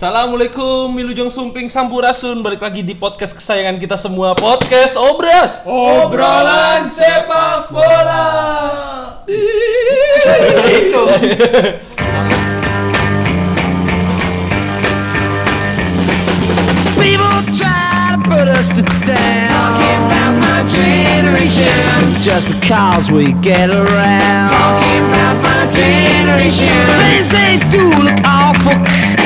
Assalamualaikum Milujong Sumping Sampurasun Balik lagi di podcast kesayangan kita semua Podcast Obras Obrolan sepak bola. Itu People try to put us to down. Talking about my generation. Just because we get around. Talking about my generation. Things they do look awful.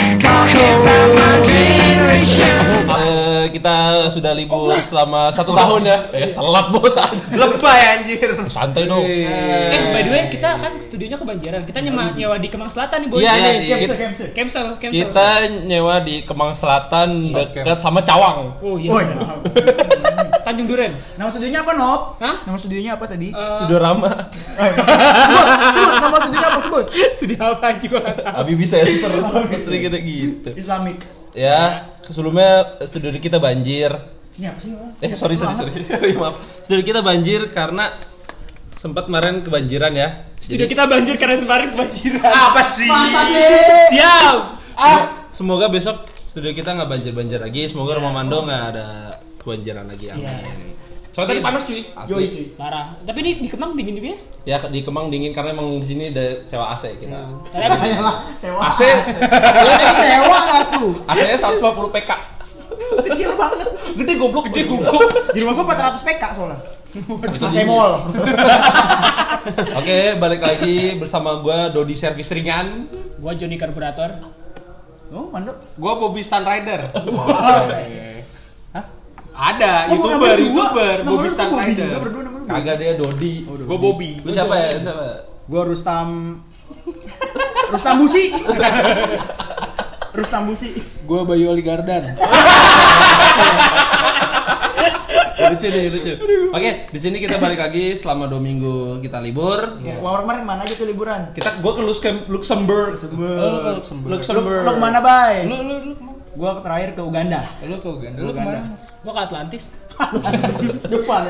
Eh, Kita sudah libur selama satu tahun ya Eh telat bos Lebay anjir. Santai dong Eh, by the way, kita kan studionya kebanjiran. Kita nyewa, nyewa di Kemang Selatan nih, Boy. Iya Ya, nih Kemsel, Kemsel. kita nyewa di Kemang Selatan dekat sama Cawang Oh iya. Oh iya. Tanjung Duren. Nama studionya apa, Nop? Hah? Nama studionya apa tadi? Eh, Sudah Rama sebut, sebut nama studionya apa sebut? Studio apa aja gua nggak tahu. Habibie Center Sering kita gitu Islamic. Ya sebelumnya studio kita banjir Ini apa sih? Eh sorry sorry sorry Maaf Studio kita banjir karena sempat kemarin kebanjiran ya Studio Jadi- kita banjir karena sebarin kebanjiran. Apa sih? Siap. Ah, semoga besok studio kita nggak banjir-banjir lagi. Semoga rumah Mando nggak ada kebanjiran lagi. Amin. Soalnya tadi panas cuy. Yoi cuy. Parah. Tapi ini di Kemang dingin juga ya? Ya di Kemang dingin karena emang di sini ada sewa AC kita. Tadi habis Ayolah, sewa. AC sewa aku. AC-nya 150 PK. Kecil banget. Gede goblok, gede goblok. Di rumah gua 400 PK soalnya. AC mall. Oke, balik lagi bersama gua Dodi Servis Ringan. gua Joni Karburator. Oh, mandok. Gua Bobby Stan Rider. Hah? Ada Oh, YouTuber, namanya. YouTuber Bobby lu Bobby Rider. juga berdua nama lu. Kagak dia Dodi. Gua Bobby. Lu siapa ya? Siapa? Gua Rustam Rustam Busi. Rustam Busi. Gue Bayu Oli Gardan. lucu nih, lucu. Oke, di sini kita balik lagi selama dua minggu kita libur. Wah, kemarin mana aja tuh liburan? Kita gua ke Luxem- Luxembourg. Luxembourg. Luxembourg. Luxembourg. Lu ke mana, Bay? Lu lu lu? Gua terakhir ke Uganda. Lu ke Uganda. Lu Lu ke mana? Gua ke Atlantis. Depan.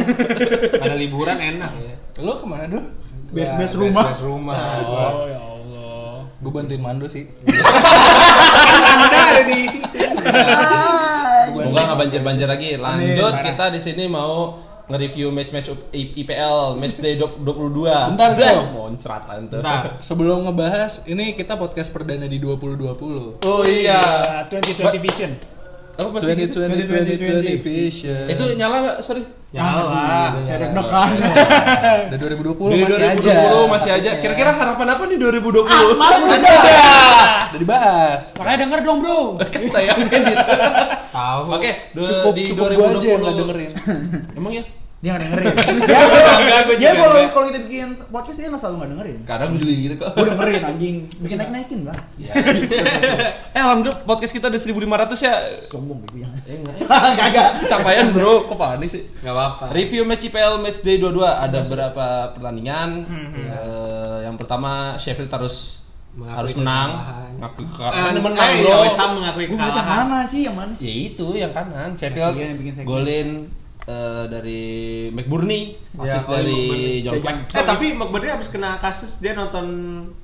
Ada liburan enak ya. Lu ke mana dulu? Best-best rumah. Best rumah. Oh ya Allah. Gue bantuin Mando sih. Anda ada di situ. Semoga nggak banjir-banjir lagi. Lanjut kita di sini mau nge-review match-match IPL match day 22. Bentar, Bro. Moncrat ante. Bentar. Sebelum ngebahas, ini kita podcast perdana di 2020. Oh iya. Uh, 2020 Vision. Apa masih gitu? 2020 2020 Vision. Itu nyala nggak? Sorry. Nyala. Saya deg-degan. Udah 2020 Di masih 2020 aja. masih aja. Kira-kira harapan apa nih 2020? Malah udah. Udah dibahas. Makanya denger dong, Bro. kan saya yang edit. Tahu. Oke, Cukup di cukup 2020. gue aja yang nggak dengerin. Emang ya? Dia nggak dengerin. Enggak, gua Dia kalau kalau kita bikin podcast dia nggak selalu nggak dengerin. Kadang juga gitu kok. Gue dengerin anjing, bikin naik naikin lah. Eh alhamdulillah podcast kita ada 1500 ya. Sombong gitu ya. Eh enggak ya. Kagak. Capaian bro, kok panik sih? Enggak apa-apa. Review match IPL match day 22 ada beberapa pertandingan. Eh, yang pertama Sheffield harus Mengakui harus menang. kekalahan. Mengakui Eh, kekalahan. menang eh, bro. ya, mengakui kekalahan. mana sih? Yang mana sih? Ya itu yang kanan. Sheffield golin uh, dari McBurney, ya, asis oh, iya, dari McBurney. John Fleck. Gitu. Eh tapi McBurney habis kena kasus dia nonton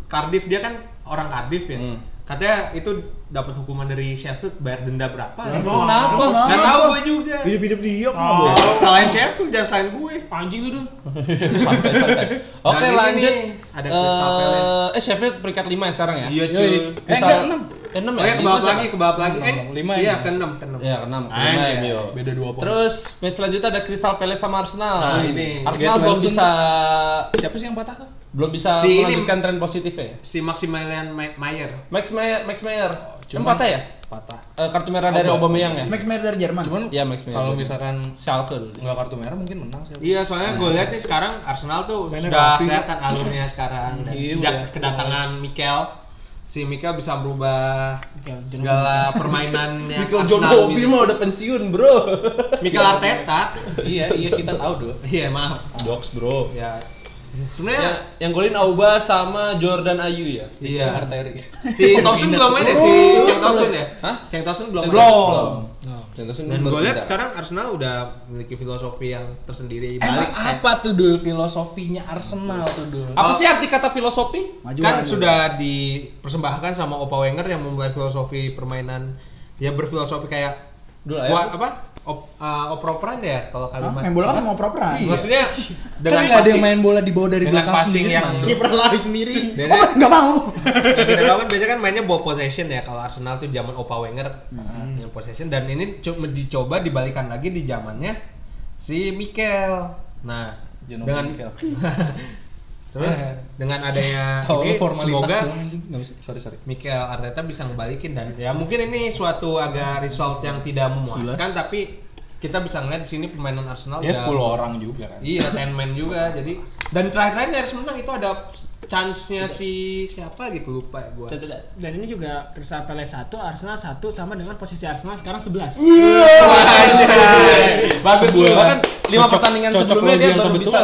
Cardiff, dia kan orang Cardiff ya. Hmm. Katanya itu dapat hukuman dari Sheffield bayar denda berapa? Ya, ya. Kenapa? Enggak tahu gue juga. Hidup-hidup dia kok oh. Ah. boleh. Salahin Sheffield jangan salahin gue. Anjing lu. santai santai. Oke, lanjut. Ada uh, eh Sheffield peringkat 5 ya sekarang ya? Iya, cuy. Eh, enggak 6 keenam ya? Oh, ya ke bawah lagi, ke bawah lagi. Eh, lima ya. Iya, keenam, keenam. Iya, keenam, ah, keenam ya. Iya. Beda dua poin. Terus match selanjutnya ada Crystal Palace sama Arsenal. Nah, ini. Arsenal belum bisa Siapa sih yang patah? Belum bisa si melanjutkan ini, tren positifnya. Si Maximilian Mayer. Max Mayer, Max Mayer. Oh, Cuma patah ya? patah. Uh, kartu merah oh, dari Aubameyang ya? Max Mayer dari Jerman. Cuman ya Max Mayer. Kalau misalkan Schalke Enggak kartu merah mungkin menang sih. Iya, soalnya nah. gue lihat nih sekarang Arsenal tuh Mainnya sudah kelihatan alurnya sekarang dan iya, sejak ya. kedatangan Mikel si Mikel bisa merubah Mikel John segala permainan yang Michael John Bobby mah udah pensiun, Bro. Mikel Arteta. iya, iya kita tahu dulu. Iya, maaf. Jokes, Bro. Ya. Ya, Sebenarnya yang golin Auba sama Jordan Ayu ya? iya. Arteri. Si Thompson belum main ya si Cheng Thompson ya? Hah? Cheng Thompson belum. Belum. Henderson Dan gue lihat sekarang Arsenal udah memiliki filosofi yang tersendiri Emang balik. eh, apa tuh dul filosofinya Arsenal tuh dul? Apa sih arti kata filosofi? Maju kan maju. sudah dipersembahkan sama Opa Wenger yang memulai filosofi permainan ya berfilosofi kayak Dulu ya. apa op, uh, operan ya kalau kalimat Main bola kan mau properan. maksudnya Kan dengan nggak ada yang main bola di bawah dari dengan belakang passing sendiri. yang man. Kiper lari sendiri. Oh, enggak mau. kita tahu kan biasanya kan mainnya ball possession ya kalau Arsenal tuh zaman Opa Wenger yang possession dan ini co- dicoba dibalikan lagi di zamannya si Mikel. Nah, Jangan dengan Mikel. terus dengan adanya Tahu ini formalitas semoga. Sorry sorry. Mikel Arteta bisa ngebalikin dan ya mungkin ini suatu agak result yang tidak memuaskan tapi kita bisa ngeliat di sini permainan Arsenal Ya udah- 10 orang juga kan. Iya, ten man juga. Jadi dan terakhir-terakhir nyaris menang itu ada chance-nya si siapa gitu lupa ya gua. Dan ini juga Crystal Palace 1, Arsenal 1 sama dengan posisi Arsenal sekarang 11. Bagus Sebuah- Bahkan lima pertandingan sebelumnya dia baru bisa.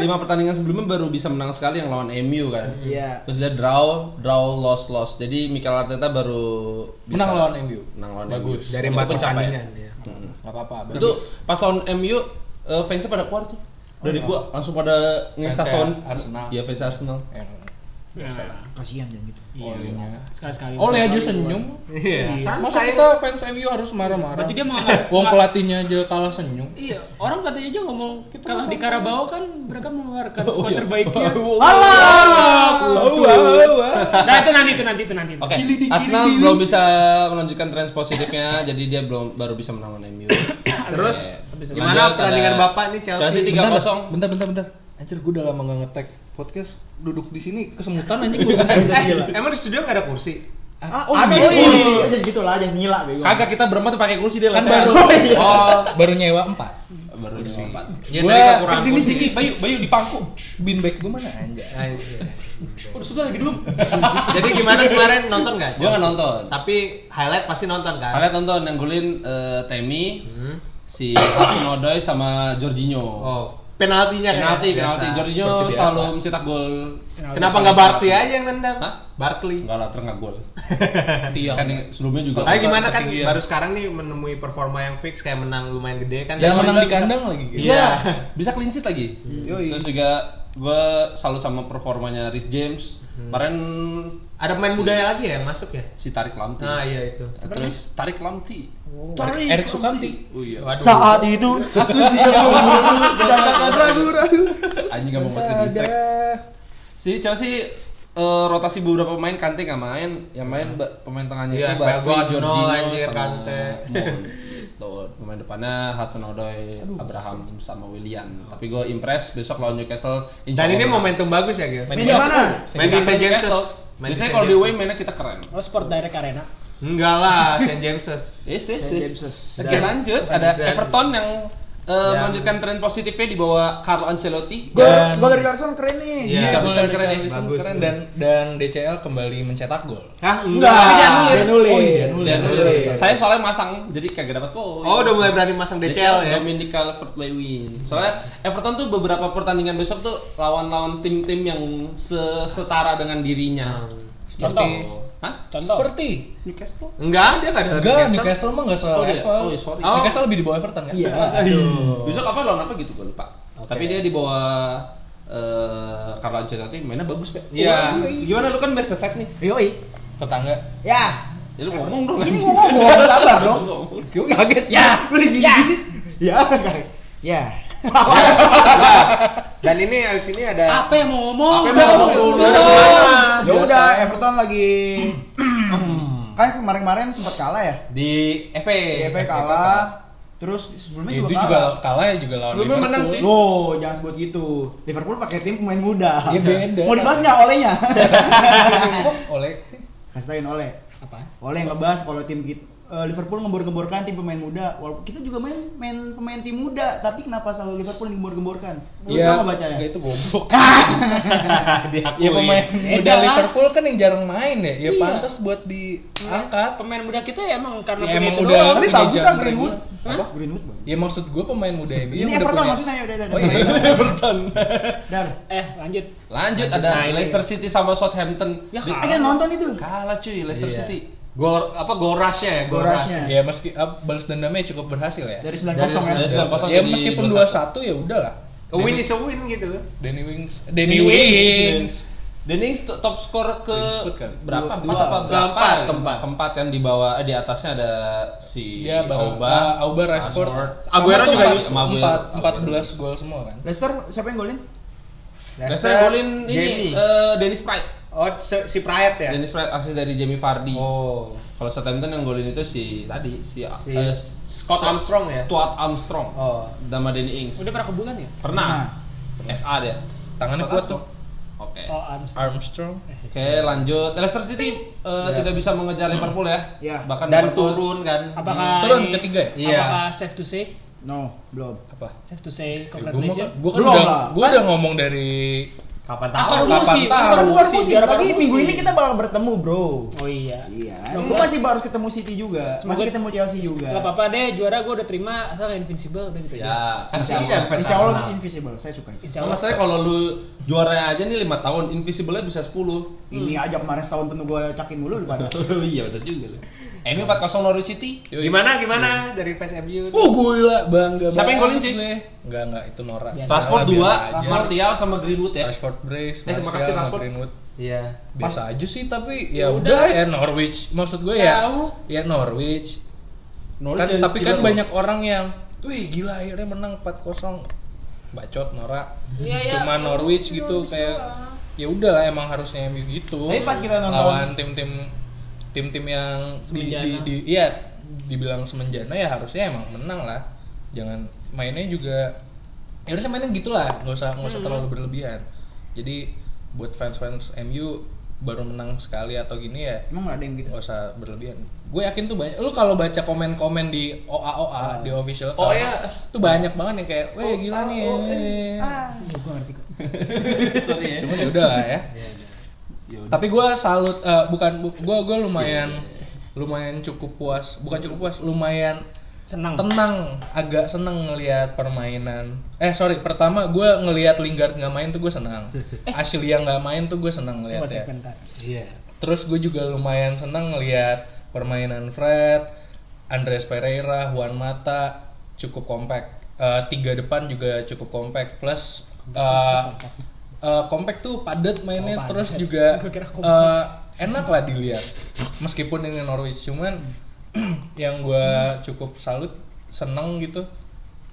Lima pertandingan sebelumnya baru bisa menang sekali yang lawan MU kan. Iya. Terus dia draw, draw, loss, loss. Jadi Mikel Arteta baru bisa Menang lawan MU. Menang lawan Bagus. MU. Dari empat pertandingan ya. Enggak apa-apa. Itu pas lawan MU eh, fansnya pada keluar tuh. Dari gua langsung pada ngestason Fansnya Arsenal. Iya fans Arsenal. Yang Biasa lah. Kasihan jangan gitu. Iya. Olinya. Sekali-sekali. Oleh aja senyum. Iya, Masa santai. kita fans MU harus marah-marah? Berarti dia mau Wong pelatihnya aja kalah senyum. Iya, orang katanya aja ngomong kalah di Karabau kan mereka mengeluarkan squad terbaiknya. Nah itu nanti itu nanti itu nanti. Oke, Arsenal belum bisa menunjukkan tren positifnya, jadi dia belum baru bisa menang MU. Terus gimana pertandingan Bapak nih Chelsea? Chelsea Bentar, 3-0. bentar, bentar, bentar. Anjir, gue udah lama gak nge-tag podcast duduk di sini kesemutan anjing gue. Eh, emang di studio nggak ada kursi? Ah, oh, ada iya. di kursi. Aja gitu lah, jangan nyila bego. Kagak kita berempat pakai kursi dia Kan lah. baru Oh, baru nyewa 4. baru di empat. ya Gua Ke sini kursi. sih, Bayu, Bayu di pangku. Bin bag gue mana anjay. Ah, iya. Udah sudah lagi dulu. Jadi gimana kemarin nonton nggak? Gua nggak nonton. Tapi highlight pasti nonton kan? Kalian tonton yang golin eh, Temi, si Hudson Odoi sama Jorginho. Oh, penaltinya kan? penalti, penalti. Jorginho selalu mencetak gol. Kenapa nggak Barty aja yang nendang? Hah? Barkley. Enggak lah, terengah gol. Tiang. Kan sebelumnya juga. Tapi gimana kan ketinggian. baru sekarang nih menemui performa yang fix kayak menang lumayan gede kan? Yang menang di bisa- kandang lagi gitu. Iya, bisa clean sheet lagi. Yoi. Terus juga gue selalu sama performanya Rhys James. Kemarin Ada pemain mudanya lagi ya yang masuk ya? si Tarik Lamti. Nah iya itu. Terus Tarik Lamti. Tarik Erik Sukamti. Oh iya. Waduh. Saat itu aku siap jangan ragu-ragu. Anjing gak mau buat distract. Si Chelsea eh, rotasi beberapa pemain Kante nggak main, yang main ba- pemain tengahnya Iya, itu Barkley, Jorginho, anjir, sama Kante. Tuh, pemain depannya Hudson Odoi, Abraham sama William. Tapi gue impress besok lawan Newcastle. insya Dan ini momentum bagus ya Gil? Main di mana? Main di St. Di Biasanya kalau di away mainnya kita keren. Oh Sport Direct Arena. Enggak lah, St. James's. Yes, yes, Saint yes. James's. Oke lanjut, ada Everton yang eh, Yang- melanjutkan tren positifnya di bawah Carlo Ancelotti. Gol dari Carson keren nih. Iya. Bisa gol keren ya. Richarlison Bagus. keren dan dan DCL kembali mencetak gol. Hah, Enggak, enggak. dia nulis. Dia nulis. Oh, iya, nulis. Dan nulis. saya soalnya masang, jadi kagak dapat poin. Oh, udah mulai berani masang DCL ya? Dominic Calvert-Lewin. Soalnya Everton tuh beberapa pertandingan besok tuh lawan-lawan tim-tim yang se- setara dengan dirinya. Seperti Hah? Contoh. seperti Newcastle? Enggak, dia enggak ada enggak Newcastle mah enggak Oh, iya. se-level. Oh, iya, sorry. Newcastle lebih di bawah Everton kan? Iya. Besok apa lawan apa gitu gue lupa. Tapi dia di bawah eh Carlo Ancelotti mainnya bagus, Pak. Iya. Oh, Gimana lu kan Merseyside nih? Yoi. Tetangga. Ya. Ya lu ngomong dong. Ini ngomong, sabar dong. Gue kaget. Ya. Udah gini-gini. Ya, kayak. Ya. Dan ini abis ini ada Apa yang mau ngomong? Apa yang mau ngomong? Udah. Udah. Ya udah, Everton lagi kan kemarin-kemarin sempat kalah ya. di FA. Di FA kalah. Terus sebelumnya Ya, juga itu kalah. juga kalah ya juga lawan Sebelumnya menang, cuy. Loh, jangan sebut gitu. Liverpool pakai tim pemain muda. Iya, beda. Mau dibahas nggak olehnya? Oleh sih? Kasih oleh. Apa? Oleh yang ngebahas kalau tim kita eh, Liverpool ngembor-gemborkan tim pemain muda. Walaupun kita juga main main pemain tim muda, tapi kenapa selalu Liverpool yang ngembor-gemborkan? Lu Iya, bacanya? enggak itu goblok. Diakui. Ya pemain Eh, muda dah. Liverpool kan yang jarang main ya. Ya Iya. pantas buat diangkat. Pemain muda kita ya emang karena Ya, emang itu udah- doang. Tapi bagus lah Greenwood. Hah? Apa? Greenwood bang. Ya maksud gue pemain muda MU Ini Everton maksudnya ya udah udah. Oh iya. Everton. Dar. Eh lanjut. Lanjut ada Nah. Leicester City sama Southampton. Ya Eh kan nonton itu. Kalah cuy Leicester Iya. City. Gol apa gol rush-nya ya? Gorasnya. Ya meski uh, balas dendamnya cukup berhasil ya. Dari 9 kosong ya. Dari 9-0 Ya meskipun 2-1. 2-1 ya udahlah. A win is a win gitu kan. Danny Wings, Danny Danny Wings. Wings. Danny Wings to- top skor ke kali. berapa? Dua- Empat apa dua. berapa? Keempat, keempat. Kan di bawah eh, di atasnya ada si bareng Auba, Auba Rashford. Aguero juga Aguero. empat, 14 gol semua kan. Leicester siapa yang golin? Leicester golin ini eh, Dennis Pride. Oh, si, si Pride ya? Dennis Pride asis dari Jamie Vardy. Oh. Kalau Southampton yang golin itu si tadi si, Si eh, Scott Armstrong ya? Stuart Armstrong. Oh. Sama Danny Ings. Udah pernah ke bulan ya? Pernah. SA dia. Tangannya kuat tuh. Armstrong. Oke. Oh, Armstrong. Armstrong. Oke, lanjut. Leicester City eh, tidak bisa mengejar Liverpool ya. Iya. Bahkan Dan Liverpool- turun kan. Apakah Turun ini- ketiga ya? Iya. Apakah safe to say? No, belum. Apa? Safe to say Ya, gue congratulations. kan Belum udah, lah. gua udah ngomong dari Kapan Apa tahu? kapan sih? tahu? Baru Baru baru musim, musim, biar tapi baru minggu ini kita bakal bertemu, bro. Oh iya. Iya. Gue masih baru ketemu City juga. Masih Semoga- ketemu Chelsea juga. Gak apa-apa deh, juara gue udah terima asal invincible udah gitu. Ya, Insya Allah, Insya Allah invisible. Saya suka itu. Insya Allah. masalahnya kalau lu juaranya aja nih 5 tahun, invisible-nya bisa 10. Ini aja kemarin setahun penuh gue cakin dulu lu pada. iya benar juga lu. MU 4-0 Norwich City. Yoi. Gimana gimana dari fans MU? Uh, gila bangga Siapa yang golin, gue. Enggak, enggak, itu Nora. Rashford Biasa 2, aja. Martial sama Greenwood ya. Rashford brace, Eh, terima Martial kasih, sama Rashford. Greenwood. Iya. Biasa aja sih tapi ya Ya udah ya Norwich. Maksud gue ya ya Norwich. Norwich Kan, tapi kan banyak orang yang wih gila akhirnya menang 4-0. Bacot Nora. Iya, iya. Cuma Norwich gitu Norwich kayak ya udah lah emang harusnya MU gitu. Tapi pas kita nonton- lawan tim-tim tim-tim yang di, Semenjana. di, di- iya dibilang semenjana ya harusnya emang menang lah. Jangan mainnya juga ya harusnya mainnya gitulah, nggak usah nggak Hmm. usah terlalu berlebihan. Jadi buat fans-fans MU baru menang sekali atau gini ya Emang gak ada yang gitu? nggak usah berlebihan. Gue yakin tuh banyak. Lu kalau baca komen-komen di OA OA di official Oh, iya. tuh banyak banget yang kayak, weh gila nih. oh, eh." Ah, Iya, gue ngerti kok. Sorry ya. Cuma ya udah lah ya. Ya udah. Tapi gue salut, eh, bukan gue gue lumayan lumayan cukup puas, bukan cukup puas, lumayan Senang. tenang, agak seneng ngelihat permainan. Eh sorry, pertama gue ngelihat Lingard nggak main tuh gue senang. Ashley nggak main tuh gue senang ngelihat ya. sebentar. Iya. Terus gue juga lumayan senang ngelihat permainan Fred, Andres Pereira, Juan Mata cukup kompak. Eh, tiga depan juga cukup kompak. Plus eh, eh, kompak tuh padat mainnya. Oh, padat. Terus juga eh, enak lah dilihat. Meskipun ini Norwich cuman yang gue cukup salut seneng gitu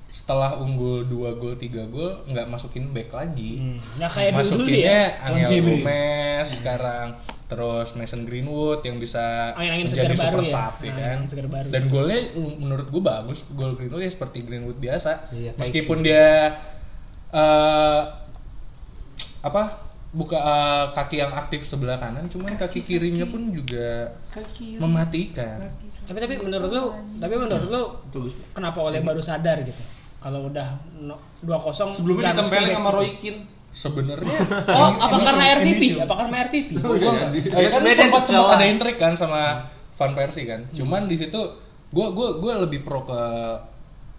setelah unggul 2 gol 3 gol nggak masukin back lagi Hmm, nggak kayak dulu masukinnya ya. Angel. Gomez sekarang terus Mason Greenwood yang bisa Angin-angin menjadi segar baru super ya. sub ya kan Angin segar baru. dan golnya menurut gue bagus gol Greenwood ya seperti Greenwood biasa Iya, meskipun dia eh, apa buka eh, kaki yang aktif sebelah kanan cuman kaki kirinya pun juga mematikan Tapi tapi menurut lu, tapi menurut lu kenapa oleh baru sadar gitu? Kalau udah no- 2-0 Sebelumnya ditempelin sama gitu. Roy Keane. sebenarnya Oh, apa karena RTP? Apa karena RTP? Iya. ya kan sempat sempat ada intrik kan sama Van Persie kan. Cuman di situ gue gue gue lebih pro ke.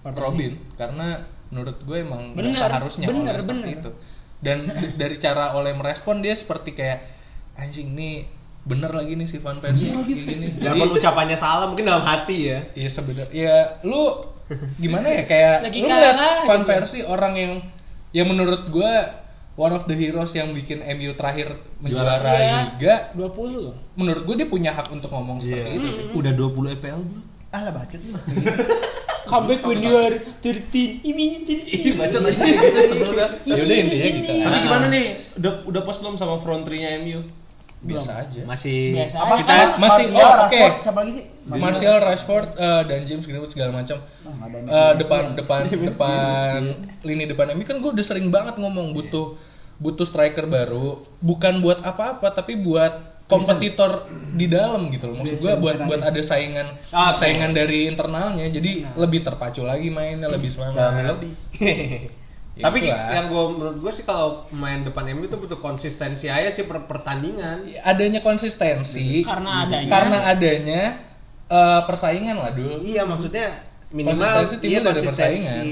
Robin karena menurut gue emang Bener, seharusnya bener, bener. itu. Dan dari cara oleh merespon dia seperti kayak anjing nih bener lagi nih si Van Persie kayak gini. Jangan Jadi ucapannya salah, mungkin dalam hati ya. Iya sebenarnya ya lu gimana ya kayak Lagi lu lihat Van gitu. Persie orang yang yang menurut gue one of the heroes yang bikin MU terakhir menjuarai Iya. liga 20 loh. menurut gue dia punya hak untuk ngomong seperti Iya. itu sih. Udah 20 EPL belum? alah bacot lu. Comeback when you are 13. Ini 13. Baca aja gitu sebelumnya. Ya udah intinya gitu. Tapi gimana nih? Udah udah puas belum sama front three-nya MU? Biasa aja. Masih Biasa Apa aja. Kita masih Martial, oh, oke. Rashford, siapa lagi sih? Martial, Rashford, eh, dan James Greenwood segala macam. Oh, Messi, depan depan depan lini depan MU kan gue udah sering banget ngomong butuh butuh striker baru bukan buat apa-apa tapi buat kompetitor di dalam gitu loh maksud gue buat buat ada saingan Ah, saingan dari internalnya jadi lebih terpacu lagi mainnya lebih semangat dalam melodi. Ya Tapi itulah. yang gue menurut gue sih kalau main depan MU itu butuh konsistensi aja sih per pertandingan. adanya konsistensi Karena adanya. karena adanya eh, persaingan lah dulu Iya maksudnya minimal Konsistensi iya konsistensi.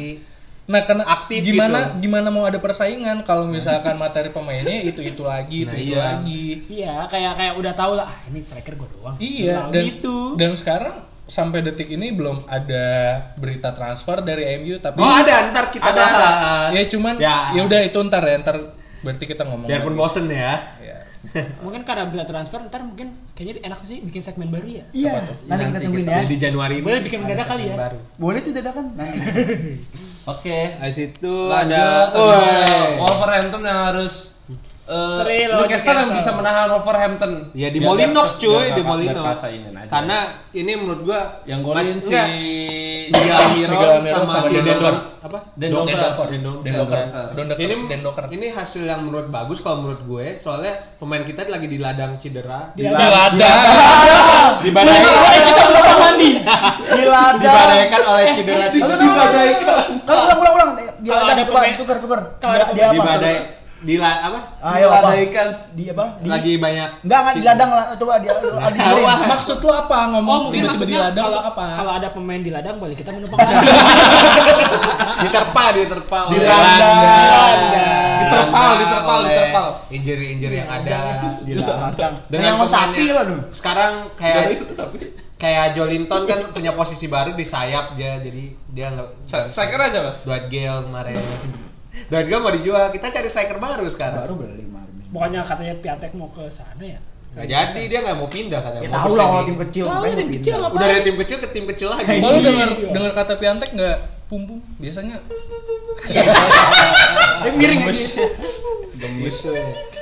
Nah, karena Aktif gimana gitu. gimana mau ada persaingan kalau misalkan materi pemainnya itu itu lagi, itu Nah, itu iya. lagi. Iya, kayak kayak udah tahu lah, ah, ini striker gue doang. Iya, Nah, dan gitu. dan sekarang sampai detik ini belum ada berita transfer dari MU tapi Oh ada ntar kita Ada, ada. bahas. ya cuman Ya. ya udah itu ntar ya ntar berarti kita ngomong Biarpun bosen ya. Ya. Mungkin karena bila transfer ntar mungkin kayaknya enak sih bikin segmen baru ya. Iya, nanti kita tungguin ya. Di Januari ini. Boleh bikin mendadak ada kali ya. Baru. Boleh tuh dadakan nanti. Oke. Habis itu Lanjut ada Woi. Wolverhampton yang harus eh, Seri lawan Newcastle yang bisa menahan Wolverhampton. Ya di Molinox cuy, di Molinox. Karena ini menurut gua yang golin si Almiron sama, si. Dendon apa? Dendoker. Ini ini hasil yang menurut bagus kalau menurut gue soalnya pemain kita lagi di ladang cedera Di di ladang. kita belum mandi. Gila ada. dibadaikan oleh cedera cedera Kan ulang ulang ulang. Kalau coba pemain- tukar tukar. kalau Dia ada dibadai di la, apa Ayo apa? Diladaikan. Di apa? Di lagi banyak Enggak enggak di ladang lah. Coba dia ah. Maksud lu apa ngomong Oh mungkin tiba-tiba di ladang kalau apa? kalau ada pemain di ladang boleh kita menumpang ladang. diterpa diterpa Di oleh ladang. Diterpal, diterpal, oleh diterpal. injury injury yang ada di ladang. dengan sapi lah dong. sekarang kayak kayak Jolinton kan punya posisi baru di sayap dia jadi dia nggak Striker aja, Bang. Dwight Gale kemarin Dwight Gale mau dijual kita cari striker baru sekarang Baru beli kemarin. Bukannya katanya Piatek mau ke sana ya? nggak jadi dia nggak mau pindah katanya Ya tahu lah kalau tim kecil Tahu tim kecil pindah. apa? udah dari tim kecil ke tim kecil lagi Oh, lu dengar Iya. dengar kata Piantek nggak pumpung biasanya Eh miring aja. gitu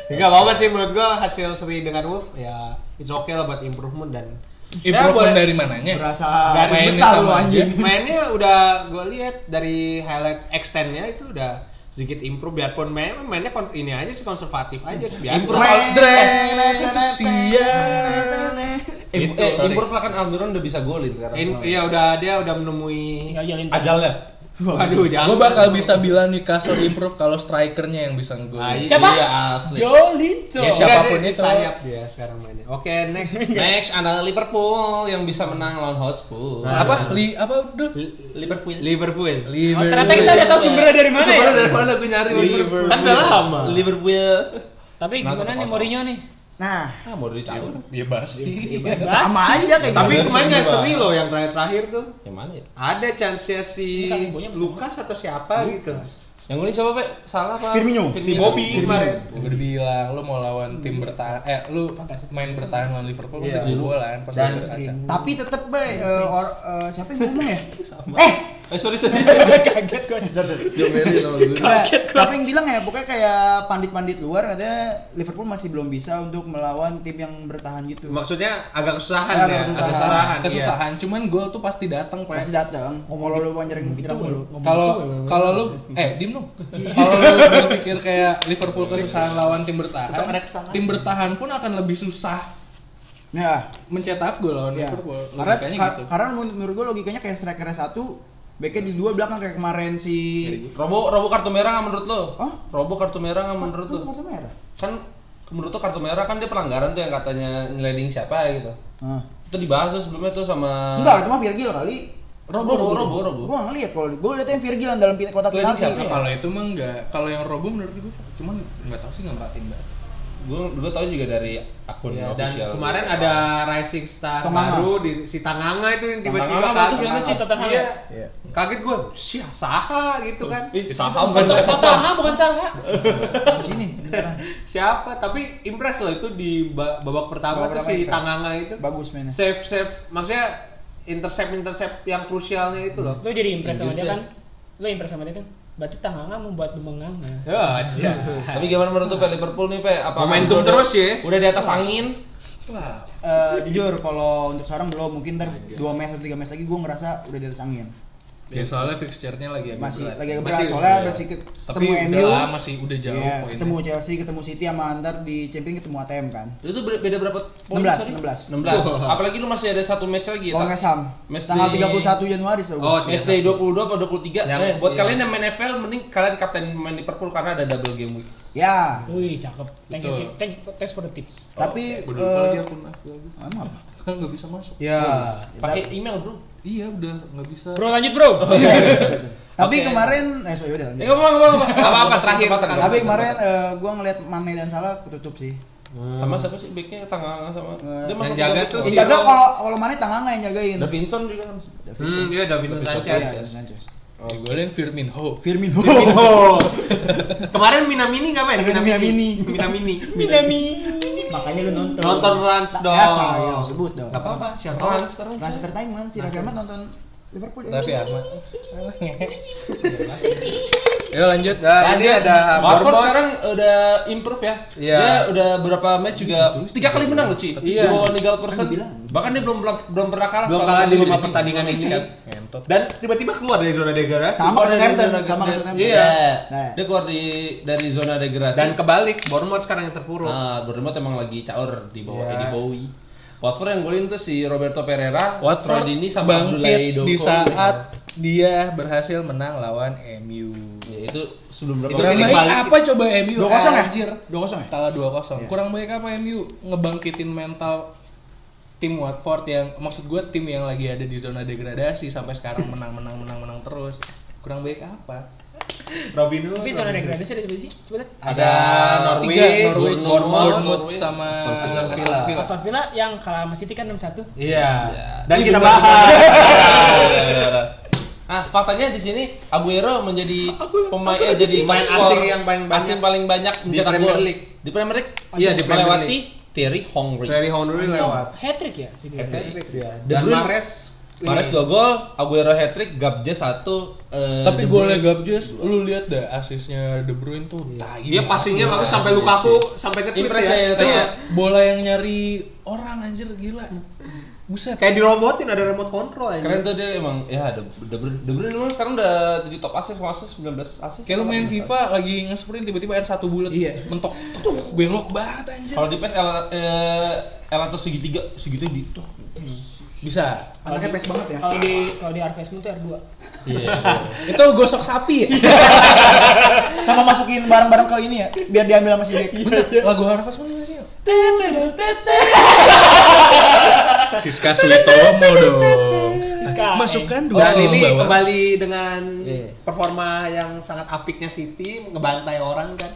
nggak apa-apa sih menurut gua hasil seri dengan Wolf ya it's okay lah buat improvement dan improvement boleh. dari mananya? Berasa Dari besar lu anjing. mainnya udah gue lihat dari highlight extendnya itu udah sedikit improve biarpun main mainnya kon- ini aja sih konservatif aja sih biasa Improve. Gitu, Eh, improve lah kan Almiron udah bisa golin sekarang. In- iya udah dia udah menemui Ajalnya. Waduh jangan Gue bakal bisa bilang Newcastle improve kalau strikernya yang bisa ngegolin. Ah, iya. Siapa? Iya asli. Jolito. Ya, siapa pun dia di itu. sayap dia sekarang mainnya oke next Next ada Liverpool yang bisa menang lawan Hotspur. Apa? Li apa udah? Liverpool. Liverpool Liverpool. Ternyata kita udah tahu sumbernya dari mana Sebenarnya ya? dari mana gue nyari Liverpool. Kan udah lama. Liverpool. Tapi Nah, gimana nih. Mourinho nih? Nah, Ah, mau dicaur. Ya pasti. sama aja kayak tapi gitu. kemarin nggak seri loh yang terakhir terakhir tuh Yang mana ya? ada chance-nya si Ini bisa Lukas atau siapa gitu Yang golin siapa, Pak? Salah apa? Firmino. si Bobby kemarin Gue udah bilang lu mau lawan tim bertahan eh lu main bertahan lawan Liverpool lu Iya. udah jebolan pas Dan-. Tapi tetep bay, eh, or- eh, siapa yang ngomong ya? Eh, Eh, sorry, sorry. Kaget gue. Jomelin sama gue. Nggak, siapa yang bilang ya? Pokoknya kayak pandit-pandit luar katanya Liverpool masih belum bisa untuk melawan tim yang bertahan gitu. maksudnya agak kesusahan Agak ya kesusahan. kesusahan, iya. Kesusahan, cuman gol tuh pasti datang, Pak. Pasti datang. Kalau lu panjang kita mulu. Kalau kalau lu eh dim dong. Kalau lu berpikir kayak Liverpool kesusahan lawan tim bertahan, tim bertahan pun akan lebih susah Ya, mencetak gol lawan ya. Liverpool. Karena gitu. karena menurut menurut gue logikanya kayak strikernya satu, backnya di dua belakang kayak kemarin si Robo Robo kartu merah nggak menurut lo? Hah? Robo kartu merah nggak menurut lo? Kan kartu merah. Kan menurut lo kartu merah kan dia pelanggaran tuh yang katanya ngeleding siapa gitu. Ah. Itu dibahas tuh sebelumnya tuh sama Enggak, itu mah Virgil kali. Robo Robo Robo. Robo. Gua nggak ngeliat kalau gue liatnya Virgil yang dalam kotak penalti. siapa? Kalau itu mah enggak. Kalau yang Robo menurut gue cuman enggak tahu sih enggak merhatiin banget. Gue gue tahu juga dari akun Iya, dan kemarin ada rising star Tanganga. baru di si Tanganga itu yang tiba-tiba kaget. Ci, Tottenham. Iya. Iya. Kaget gue, sih saha gitu kan. Ih, saham Bukan kan Tottenham bukan salah. Di sini. Siapa? Tapi impress loh itu di ba- babak pertama Babak tuh si impress. Tanganga itu. Bagus mainnya. Save save maksudnya intercept intercept yang krusialnya itu loh. Lu jadi impress sama dia ya. kan? Lu impress sama dia kan? Berarti Tanganga membuat lu menganga. Ya, aja. Tapi gimana menurut tuh Pe, Liverpool nih, Pe? Apa Momentum udah- terus ya. Udah di atas angin. Eh, jujur kalau untuk sekarang belum mungkin ntar dua match atau tiga match lagi gue ngerasa udah di atas angin Ya soalnya fixture-nya lagi agak masih berat. lagi agak Masih, berat soalnya iya. masih ke- Tapi ketemu udah MU lah, masih udah jauh Iya, poinnya. ketemu Chelsea ketemu City sama antar di Champions ketemu ATM kan Itu beda berapa poin? 16, sorry? 16. 16. Apalagi lu masih ada satu match lagi ya. kalau nggak sam Match tanggal di- 31 Januari so Oh, Match day 22 atau 23. Yang- eh, buat iya. kalian yang main NFL mending kalian kapten main Liverpool karena ada double game week. ya Wih, cakep. Thank you, thank you, thanks for the tips. tapi Gue lupa lagi eh, akun aku lagi. ah, maaf. Kan nggak bisa masuk. Ya. Pakai email, Bro. Iya udah nggak bisa. Bro lanjut bro. Tapi Oke. kemarin eh so, yaudah. Eh, ngomong, ngomong, ngomong. Apa-apa, Kasih terakhir. Tapi kemarin eh, gua ngeliat Mane dan Salah ketutup sih. sama siapa sih backnya tengah sama Eh, dia masuk yang jaga tuh back. si Yang jaga kalau kalau Mane tengah yang jagain. Davinson juga kan Hmm, iya Davinson Iya, Sanchez. Sanchez. Oh, golin Firmino. Firmino. Oh. Kemarin Minamini nggak main? Minamini. Minamini. Makanya lu nonton. Nonton Rans dong. Ya sayang sebut dong. Gak apa-apa, siapa tahu. Rans Rans Rasa entertainment si Raffi Ahmad nonton Liverpool. Raffi Ahmad. Ya lanjut. Nah, ini ada Watford Bournemouth. sekarang udah improve ya. Iya. Dia udah berapa match juga tiga kali menang loh, Ci. Iya. Di bawah Nigel Person. Kan dibilang. Bahkan dia belum belum pernah kalah Belum selama kalah di lima pertandingan ini kan. Ngentot. Dan tiba-tiba keluar dari zona degradasi. Sama Southampton, zona- sama. Iya. Nah. Dia keluar di dari zona degradasi. Dan kebalik, Bournemouth sekarang yang terpuruk. Ah, Bournemouth emang lagi caur di bawah Iya. Eddie Bowie. Watford yang golin tuh si Roberto Pereira, Watford Frodini sama Abdoulaye Doko. di saat dia berhasil menang lawan MU. Ya, itu sebelum berapa Itu Kurang jadi baik balik. apa coba MU? 2-0 ya? Anjir. 2-0 ya? Kalah 2-0. Iya. Kurang baik apa MU ngebangkitin mental tim Watford yang maksud gue tim yang lagi ada di zona degradasi sampai sekarang menang menang menang menang terus. Kurang baik apa? Robin Hood. Tapi zona degradasi ada di sih sebenarnya. Ada Norwich, Norwich, Bournemouth, sama Aston Villa. Aston Villa. Yang kalah sama City kan 6-1. Iya. Ya. Dan Ini kita bahas. Ah, faktanya di sini Aguero menjadi pemain eh, jadi Pemain asing yang paling banyak asing paling banyak mencetak Premier gol. League. Di Premier League. Iya, di Premier melewati Thierry Henry. Terry Henry lewat. Hat trick ya. Hat-trick dia. De Dan. Mahrez Mares ini. 2 gol, Aguero hat trick, Gabje 1 eh, Tapi golnya Bruyne. Gabjes, lu lihat deh asisnya De Bruyne tuh tai. Dia passingnya bagus Iya, sampai Lukaku sampai ke tweet ya. ya, Iya. ya. Bola yang nyari orang anjir gila. Buset. Kayak dirobotin ada remote control aja. Keren tuh dia emang ya De, De Bruyne, De sekarang udah jadi top assist, assist 19 assist. Kayak lu main FIFA lagi nge-sprint tiba-tiba ada satu bulat Iya. mentok tuh belok banget anjir. Kalau di PES El, eh, Elanto segitiga, segitu di tuh. Bisa. Anaknya pes banget ya. Kalau di kalau di Moon tuh R2. Iya. Itu gosok sapi ya? Sama masukin barang-barang ke ini ya, biar diambil sama si Jack. Lagu Harvest nggak sih? Siska Suitomo dong. Siska, Masukkan dua Dan ini bawah. kembali dengan Iya. performa yang sangat apiknya City ngebantai orang kan.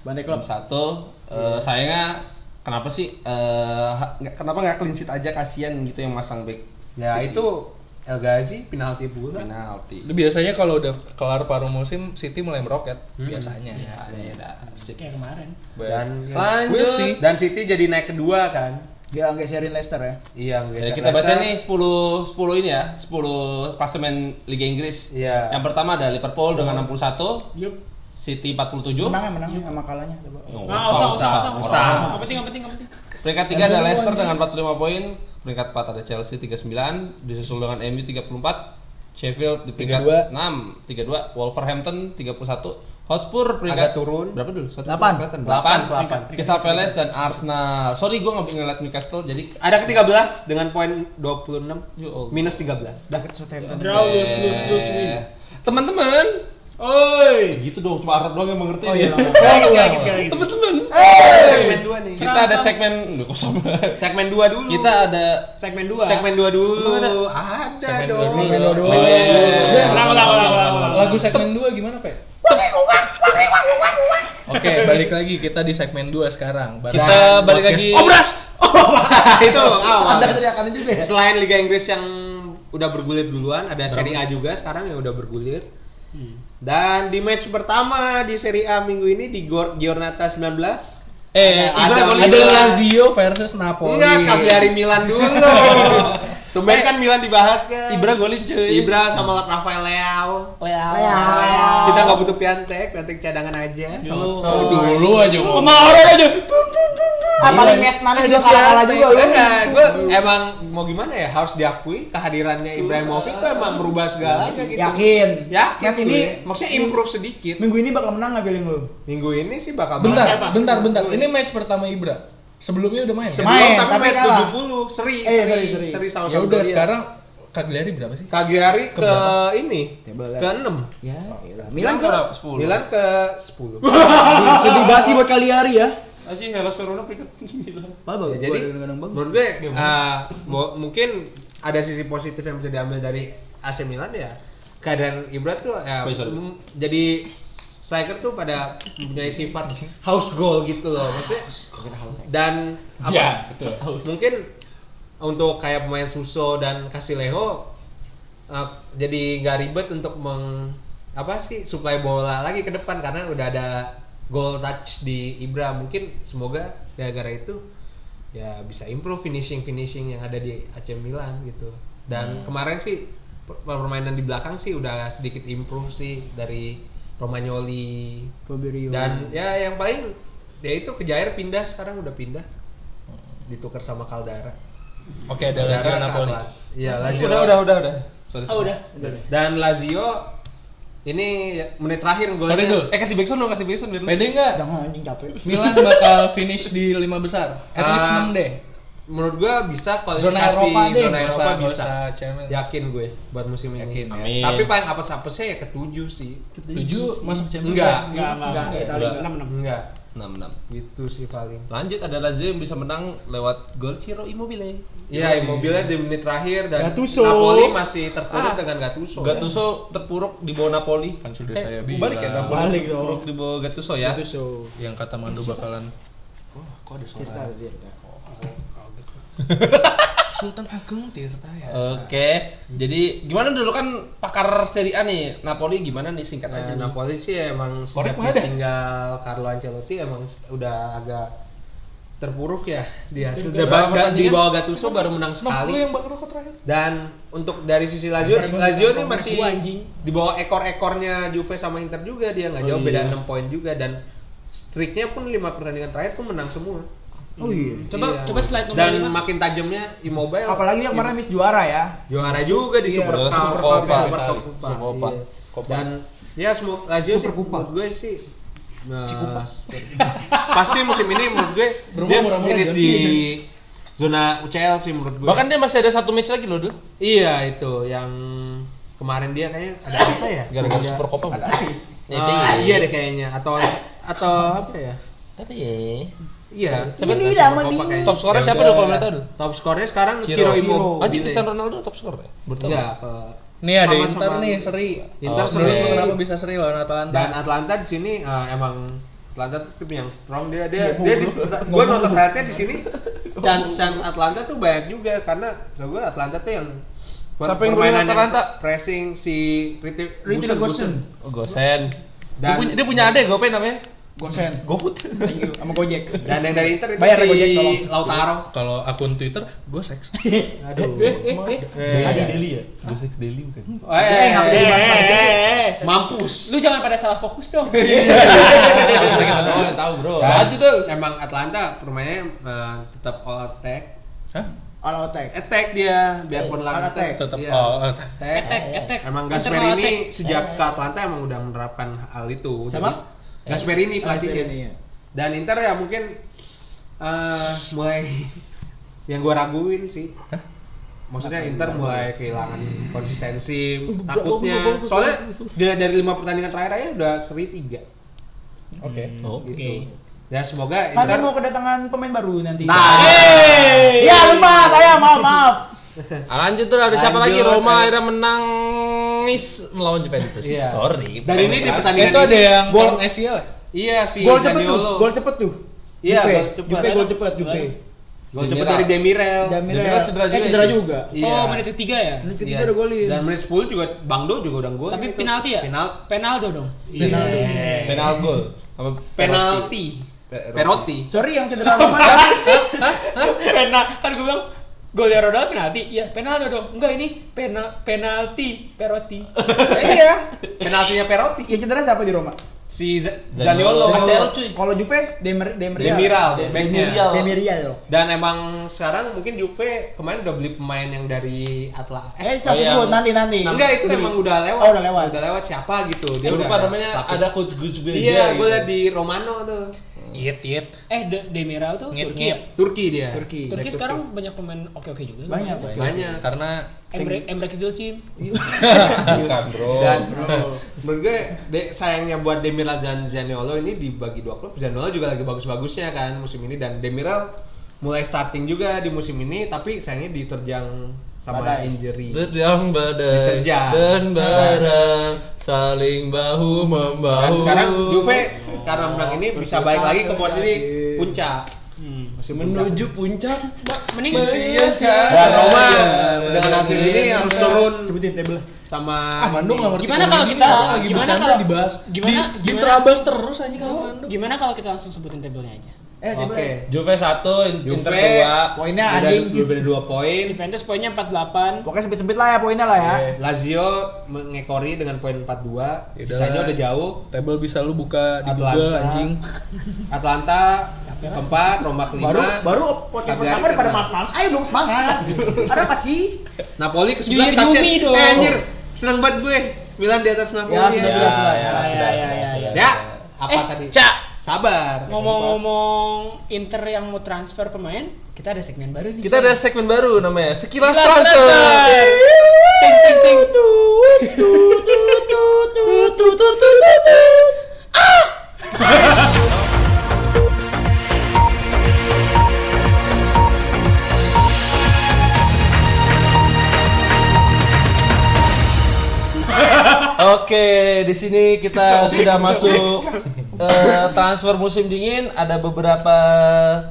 Bantai Klub satu, eh, sayangnya kenapa sih eh, nggak- kenapa nggak clean sheet aja kasihan gitu yang masang back. Ya City. itu El Ghazi penalti pula. penalti. Itu biasanya kalau udah kelar paruh musim City mulai meroket biasanya. Ya, ya. Sip. Kayak kemarin. Dan Lanjut. We'll see. dan City jadi naik kedua kan. Dia geserin Leicester ya. Iya, Ya, kita baca nih 10 10 ini ya, 10 klasemen Liga Inggris. Iya. Yang pertama ada Liverpool dengan 61, Yup. City 47. Menang ya menang sama kalahnya coba. Oh, Nah, usah, usah, usah, usah. usah. Nggak penting, nggak penting, nggak penting. Peringkat 3 ada Leicester dengan 45 poin, peringkat 4 ada Chelsea 39, disusul dengan MU 34, Sheffield di peringkat 32. 6 32, Wolverhampton 31, Hotspur peringkat Agak turun. Berapa dulu? Satu Delapan. kelihatan. Delapan, 8. delapan. Crystal Palace dan Arsenal. Sorry gue nggak ngeliat Newcastle jadi Ada ke-13 dengan poin 26 Yo, oh. minus 13. Deket Southampton. Draw, lose, lose, lose, win. Teman-teman, oi, gitu dong, cuma Arab doang yang mengerti Oh iya. Teman-teman, Segmen 2 nih. kita ada segmen, kok sama. Segmen 2 dulu. Kita ada Segmen 2. segmen 2 dulu. Ada? Dong. dua. Segmen dua dulu. Ulang, ulang, ulang, ulang, ulang. Lagu segmen 2 gimana, Pe? Oke, balik lagi kita di segmen 2 sekarang. Bareng Kita balik podcast lagi. Obras. itu awal. Ada teriakannya juga ya. Selain Liga Inggris yang udah bergulir duluan, ada Serie A juga sekarang yang udah bergulir. Dan di match pertama di Serie A minggu ini di Giornata 19 Eh, Ada Ada dua. Lazio versus Napoli. Enggak, Cagliari Milan dulu. Tumben kan Milan dibahas kan. Ibra golin cuy. Ibra sama Rafael Leao. Leao. Kita nggak butuh Piantek, Piantek cadangan aja. Oh, dulu aja ngomong. Kemarin aja. Ah paling nanti juga kalah-kalah juga lu. Enggak, gue emang mau gimana ya harus diakui kehadirannya Ibrahimovic tuh emang merubah segalanya gitu. Yakin. Yakin Match ini maksudnya improve sedikit. minggu ini bakal menang nggak feeling lu? Minggu ini sih bakal Bentar, menang. Siapa? bentar, bentar. Ini match pertama Ibra. Sebelumnya udah main. Sebelum Main, tapi tapi main kalah. 70 seri, Eh, seri, seri, seri. seri sama Ya udah sekarang Cagliari berapa sih? Cagliari ke, Keberapa? ini ke 6 Ya, elah. Milan ke 10. Milan ke 10 sedih banget sih buat Cagliari ya. Aji Hellas Verona peringkat 9. Apa Ya, jadi bagus. menurut gue uh, mungkin ada sisi positif yang bisa diambil dari AC Milan ya keadaan Ibra tuh ya, Oh, jadi striker tuh pada mempunyai sifat house goal gitu loh maksudnya dan apa? Ya, betul. mungkin untuk kayak pemain Suso dan Casilejo uh, jadi nggak ribet untuk meng apa sih supply bola lagi ke depan karena udah ada goal touch di Ibra. Mungkin semoga gara-gara itu ya bisa improve finishing finishing yang ada di AC Milan gitu. Dan kemarin sih per- permainan di belakang sih udah sedikit improve sih dari Romagnoli Fabio. dan ya yang paling ya itu Kejair pindah sekarang udah pindah ditukar sama Caldara Oke, ada Lazio Caldara ke Napoli. Iya Lazio Udah udah udah udah. Sorry. Oh udah. dan Lazio ini menit terakhir golnya Sorry dulu. Eh kasih backsound dong, kasih backsound biar Pede nggak? Jangan anjing capek. Milan bakal finish di lima besar. At least Ah, 6 deh. Menurut gua bisa kualifikasi Zona Eropa deh, zona Eropa bisa yakin gue buat musim ini Yakin, amin. tapi paling apa apesnya ya ketujuh sih 7 masuk Champions. Enggak. Enggak, enggak. Enggak, enggak. Italia. Enam, enam. enggak 6-6. gitu sih paling Lanjut ada Lazio yang bisa menang lewat gol Ciro Immobile. Iya, Immobile di menit terakhir dan Gattuso. Napoli masih terpuruk Ah. dengan Gattuso. Gattuso terpuruk di bawah Napoli. Kan sudah Eh, saya bilang. Balik ya Napoli. Balik dong. terpuruk di bawah Gattuso ya. Itu so. Yang kata Mando bakalan kok ada suara. Sultan Ageng Tirta ya. Oke. Jadi gimana dulu kan pakar Serie A nih Napoli gimana nih singkat Nah, aja nih. Napoli sih emang sejak ada? tinggal Carlo Ancelotti emang udah agak terpuruk ya dia sudah Berapa ba- ga- di bawah Gattuso baru menang 60 sekali yang bakal rokok terakhir. dan untuk dari sisi Lazio Lazio ini masih anjing. di bawah ekor-ekornya Juve sama Inter juga dia nggak jauh Oh, beda iya. 6 poin juga dan streaknya pun lima pertandingan terakhir tuh menang semua Oh iya. Coba Iya. coba slide nomor dan lima. makin tajamnya Immobile Apalagi dia kemarin miss juara ya. juara juga di Iya, Super Cup, Super Copa. Super Cup, Super Copa. Iya. Dan ya semua Lazio sih Super Copa. menurut gue sih nah, pasti musim ini menurut gue Berumah dia murah-murah, finish di zona UCL sih menurut gue. Bahkan dia masih ada satu match lagi loh dulu. iya itu yang kemarin dia kayaknya ada apa ya? Gara-gara Ada- Super Copa. bukan? Ah, iya deh kayaknya atau atau apa ya? Tapi ya. Iya. Ini ini. kayaknya. Top skornya Ya siapa dulu kalau boleh tahu dulu? Top skornya sekarang Ciro. Ciro Ciro. Immobile. Anjing Cristiano Ronaldo top skor ya? Baru tahu. Enggak, ke Nih ada. Inter nih seri. Inter Oh, seri. kenapa bisa seri lawan Atalanta? Dan Atlanta di sini eh, emang Atlanta tuh tim yang strong dia dia dia di, gua nonton highlightnya di sini chance chance Atlanta tuh banyak juga karena so gue Atlanta tuh yang Siapa yang permainan golin Atalanta? pressing si Gusen- Gosen. Oh, Gosen. dia punya, dia punya adek gue apa namanya? Gosen. GoFood. Thank you. Sama Gojek. dan yang dari Inter itu Bayar ya, si Gojek, tolong. Lautaro Kalau akun Twitter, seks. aduh Deli Eh, Deli ya? Gosek Deli bukan? eh, Eh, nggak eh, jadi Eh, basket. eh, mampus Lu jangan pada salah fokus dong. Kita kita doang yang tahu bro. Lanjut tuh. emang Atlanta permainannya eh, tetap all attack Hah? All attack. attack dia biarpun All attack. Tetap Iya. oh, oh. Attack. Attack, attack. Emang Gasperini attack. sejak ke Atlanta emang udah menerapkan hal itu. Siapa? Jadi, Gasperini pelatihnya. Gasperini, iya. Dan Inter ya mungkin eh, mulai yang gua raguin sih. Maksudnya Inter mulai kehilangan konsistensi takutnya. Soalnya dia dari lima pertandingan terakhir aja udah seri tiga. Oke. Oh. Gitu. Oke. Ya semoga Inter mau kedatangan pemain baru nanti. Nah. Ya lupa saya maaf maaf. Ah, lanjut tuh ada siapa lagi? Roma akhirnya menangis melawan Juventus. Iya. Sorry. Dan ini di pertandingan Itu ada ini- yang Gol- ACL. ya? Iya si Gol cepet tuh. Gol cepet tuh. Iya, Jupe. gol cepet. Jupe gol cepet Jupe. Gol cepet Demiral. dari Demirel. Jamirel Demiral cedera eh, juga cedera ya? juga. Iya. Oh, menit ketiga ya? Menit ketiga Iya. udah golin. Dan menit 10 juga Bang Do juga udah gol. Tapi itu. penalti ya? Penal Penaldo dong. Penaldo. Penal gol. Apa penalti. Perotti. Perotti. Sorry yang cedera Roma. Penal kan gue bilang golnya Ronaldo penalti. Iya, penaldo dong. Enggak ini pena, penalti Perotti. iya. Penaltinya Perotti. Yang cedera siapa di Roma? Si Zaniolo. Kalau Juve Demer Demirial. Demiral. Demirial. Demirial. Dan emang sekarang mungkin Juve kemarin udah beli pemain yang dari Atla. Eh, Oh, saya sebut nanti nanti. enggak itu Beli. emang udah lewat. Oh, udah lewat. Udah lewat siapa gitu. Dia lupa udah namanya ada coach juga. Iya, gue gitu. liat di Romano tuh. Yit yit. Eh, De Demiral tuh Ngit, Turki ya? ngit. Turki dia. Turki. Turki sekarang banyak pemain oke-oke juga. Banyak. Banyak. Karena Emre Emre Gilcin. Bukan, bro. Dan menurut gue de- sayangnya buat Demiral dan Zaniolo ini dibagi dua klub. Zaniolo juga lagi bagus-bagusnya kan musim ini dan Demiral mulai starting juga di musim ini tapi sayangnya diterjang sama Badai. injury. Terjang badai Diterjang. dan barang saling bahu Dan membahu. sekarang Juve karena menang ini bisa balik lagi ke posisi puncak. Hmm. Menuju puncak. Mending Dan Roma dengan hasil ini harus turun Sebutin table. sama Ah, nggak ngerti Gimana kalau kita- lagi gimana kalau- dibahas gimana- di, gimana- terabas terus aja kalau. Gimana kalau kita langsung sebutin tabelnya aja? Eh, Oke. table. Juve satu, Inter Juve dua. Poinnya Beda, anjing. beda dua poin. Juventus poinnya 48. Pokoknya sempit-sempit lah ya poinnya lah ya. Lazio mengekori dengan poin 42. Yaudah. Sisanya udah jauh. Table bisa lu buka di Atlanta. Google anjing. Atlanta keempat, Roma kelima. Baru baru podcast pertama daripada mas-mas. Ayo dong semangat. Ada apa sih? Napoli ke Yumi 11 kasihan. dong. Eh anjir, seneng banget gue. Milan di atas Napoli. Ya, sudah, sudah, sudah, Ya, sudah, ya, ya, ya, ya. Ya, apa Eh, tadi? Cak. Sabar. Ngomong-ngomong Inter yang mau transfer pemain, kita ada segmen baru nih. Kita ada segmen baru namanya Sekilas Sekilas Transfer. Transfer. Ting ting ting. Oke, di sini kita sudah masuk eh, transfer musim dingin. Ada beberapa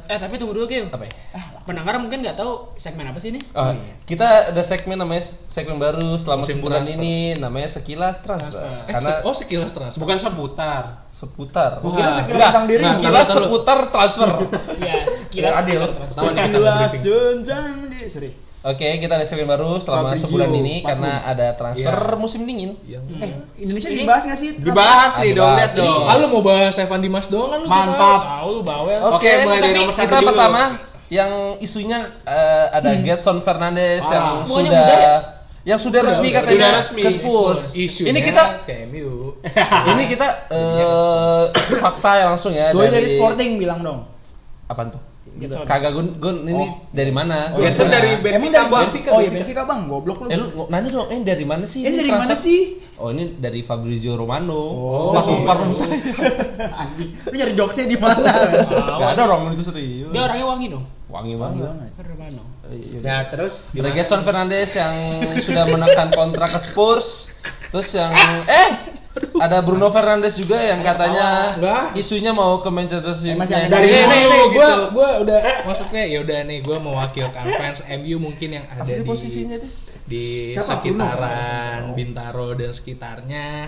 Eh tapi tunggu dulu Gil. apa ya? Pendengar mungkin nggak tahu segmen apa sih ini? Oh, kita ada segmen namanya segmen baru selama Musim sebulan transfer. ini namanya sekilas transfer. Transfer. Eh, Karena se- oh sekilas transfer. Bukan seputar. seputar. Bukan Nah, sekilas tentang diri. Sekilas Nah, seputar transfer. Ya, sekilas Adil. transfer. Sekilas jenjang di sorry. Oke, kita ada segmen baru selama Fabrizio, sebulan ini karena ada transfer Iya. musim dingin. Yang Eh, Indonesia dibahas nggak sih? Dibahas nih Ada dong, bahas lihat nih. dong. Ah, lu mau bahas Evan Dimas doang kan lu? Mantap. Tahu lu bawel. Oke, mulai dari tapi nomor kita dulu. pertama yang isunya eh, ada Gerson Fernandes Ah. yang sudah muda ya? yang sudah resmi udah, katanya udah resmi. ke Spurs. Isunya Ini kita ini kita eh, fakta ya langsung ya Gue dari Sporting bilang dong. Apaan tuh? Getson. Kagak gun, gun ini dari mana? Oh, Dari mana? dari Emang Benfica, dari Bang. Benfica? Oh iya Benfica bang, goblok lu. Eh lu nanya dong, eh dari mana sih? Ini dari mana sih? Oh ini dari Fabrizio Romano. Oh. Pelaku parfum saya. Anjing, lu nyari jokesnya di mana? Gak ada orang itu serius. Dia orangnya wangi dong. wangi banget. Romano. Ya, terus Ada Gerson Fernandes yang sudah menekan kontrak ke Spurs. Terus yang eh ada Bruno Fernandes juga yang katanya Enggak. isunya mau ke Manchester City. Eh, masih ada Dari dari- Nih, nih, nih, gitu. gua, gua udah maksudnya ya udah nih, gua mewakilkan fans MU mungkin yang ada di posisinya tuh? di Siapa? sekitaran Bintaro dan sekitarnya.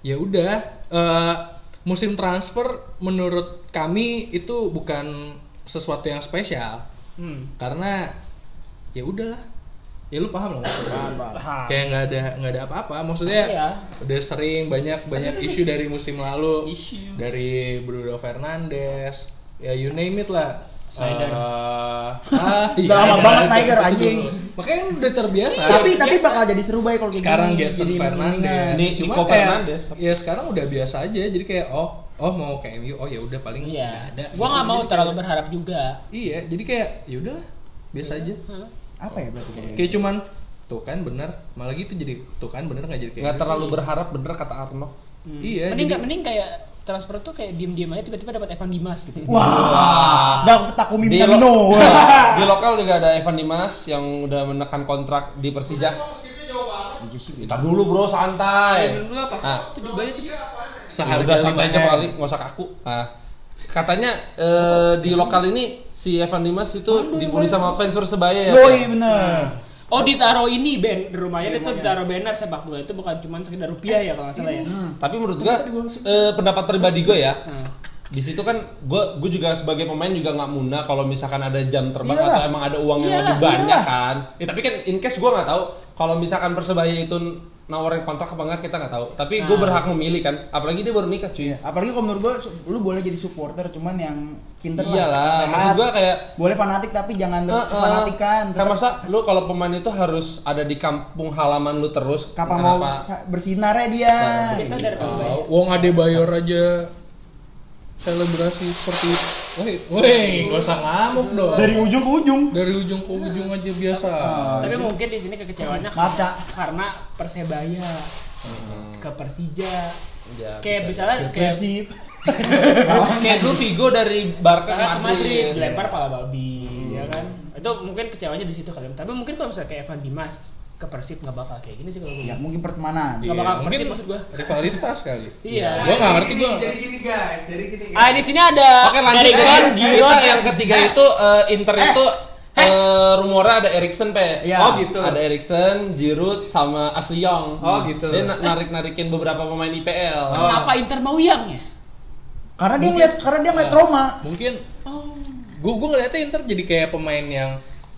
Ya udah, eh, musim transfer menurut kami itu bukan sesuatu yang spesial Hmm. karena ya udahlah. Ya lu paham lah maksudnya. Paham. Kayak nggak ada nggak ada apa-apa. Maksudnya Iya. udah sering banyak banyak isu dari musim lalu Isu. dari Bruno Fernandes ya you name it lah Snyder. Eh, ah, lama iya, banget Snyder, anjing. makanya udah terbiasa tapi Biasa. tapi bakal jadi seru baik kalau sekarang gini. Gerson Jadi Fernandes mendingan. Ni- Cuma Nico kayak- Fernandes. ya sekarang udah biasa aja jadi kayak oh oh mau ke MU oh ya udah paling Iya. ada Gua nggak mau Jadi terlalu berharap juga. iya jadi kayak ya udah biasa aja Apa ya berarti? kalau kayak cuman tuh kan bener malah gitu jadi tuh kan bener nggak jadi kayak Nggak gitu. terlalu berharap bener kata Arnov. iya Mending jadi- nggak mending kayak transfer tuh kayak diem-diem aja tiba-tiba dapat Evan Dimas gitu. Wah, dah Takumi Di, lo- di lokal juga ada Evan Dimas yang udah menekan kontrak di Persija. Kita dulu bro santai. Dulu apa? Nah, Tujuh bayar tadi. seharga udah santai aja 5M. kali, nggak usah kaku. Nah, katanya eh, di lokal ini si Evan Dimas itu dibully sama fans Persebaya ya. Yoi bener. Oh ditaruh ini ben di rumahnya itu ditaruh banner sepak bola itu bukan cuma sekedar rupiah ya kalau nggak salah ya. Tapi menurut gua eh, pendapat pribadi gue ya. Hmm. Di situ kan gue gue juga sebagai pemain juga nggak muna kalau misalkan ada jam terbang Iyalah. atau emang ada uang yang Iyalah, lebih banyak iyalah. kan. Ya, tapi kan in case gue nggak tahu kalau misalkan persebaya itu nawarin kontrak apa enggak kita nggak tahu. Tapi gue Nah. berhak memilih kan. Apalagi dia baru nikah cuy. Iya, apalagi kalau menurut gua su- lu boleh jadi supporter cuman yang pinter Iyalah, Sehat. maksud gua kayak boleh fanatik tapi jangan Eh, eh, fanatikan. Kayak masa lu kalau pemain itu harus ada di kampung halaman lu terus. kapan mau Kenapa? sa- bersinarnya dia. Nah, dari Persebaya. Oh, Wong Adebayor aja selebrasi seperti itu. Woi, woi, gak usah ngamuk dong. Dari ujung ke ujung. Dari ujung ke ujung aja biasa. Tapi mungkin di sini kekecewaannya Maaf, Cak. karena Persebaya ke Persija. Ya, kayak bisa misalnya kayak Persib. Kayak dulu Vigo dari Barca ke Madrid Madrid. dilempar pala babi, ya kan? Itu mungkin kecewanya di situ kali. Tapi mungkin kalau misalnya kayak Evan Dimas ke Persib nggak bakal kayak gini sih kalau gue. Ya mungkin pertemanan. Nggak bakal ke mungkin Persib maksud gua. rivalitas kali. Iya. Gua nggak ngerti gua. Jadi gini guys, jadi gini. Ah di sini ada Oke lanjut Erikson, Eh, Giroud, kita yang ketiga itu eh, Inter itu eh, rumornya ada Erikson pe. Iya. Oh gitu. Ada Erikson, Giroud sama Ashley Young. Oh, gitu. Dia na- narik-narikin beberapa pemain IPL. Oh. Kenapa Inter mau yang ya? Karena dia ngeliat karena dia ngeliat Roma. Mungkin gua gua ngeliatnya Inter jadi kayak pemain yang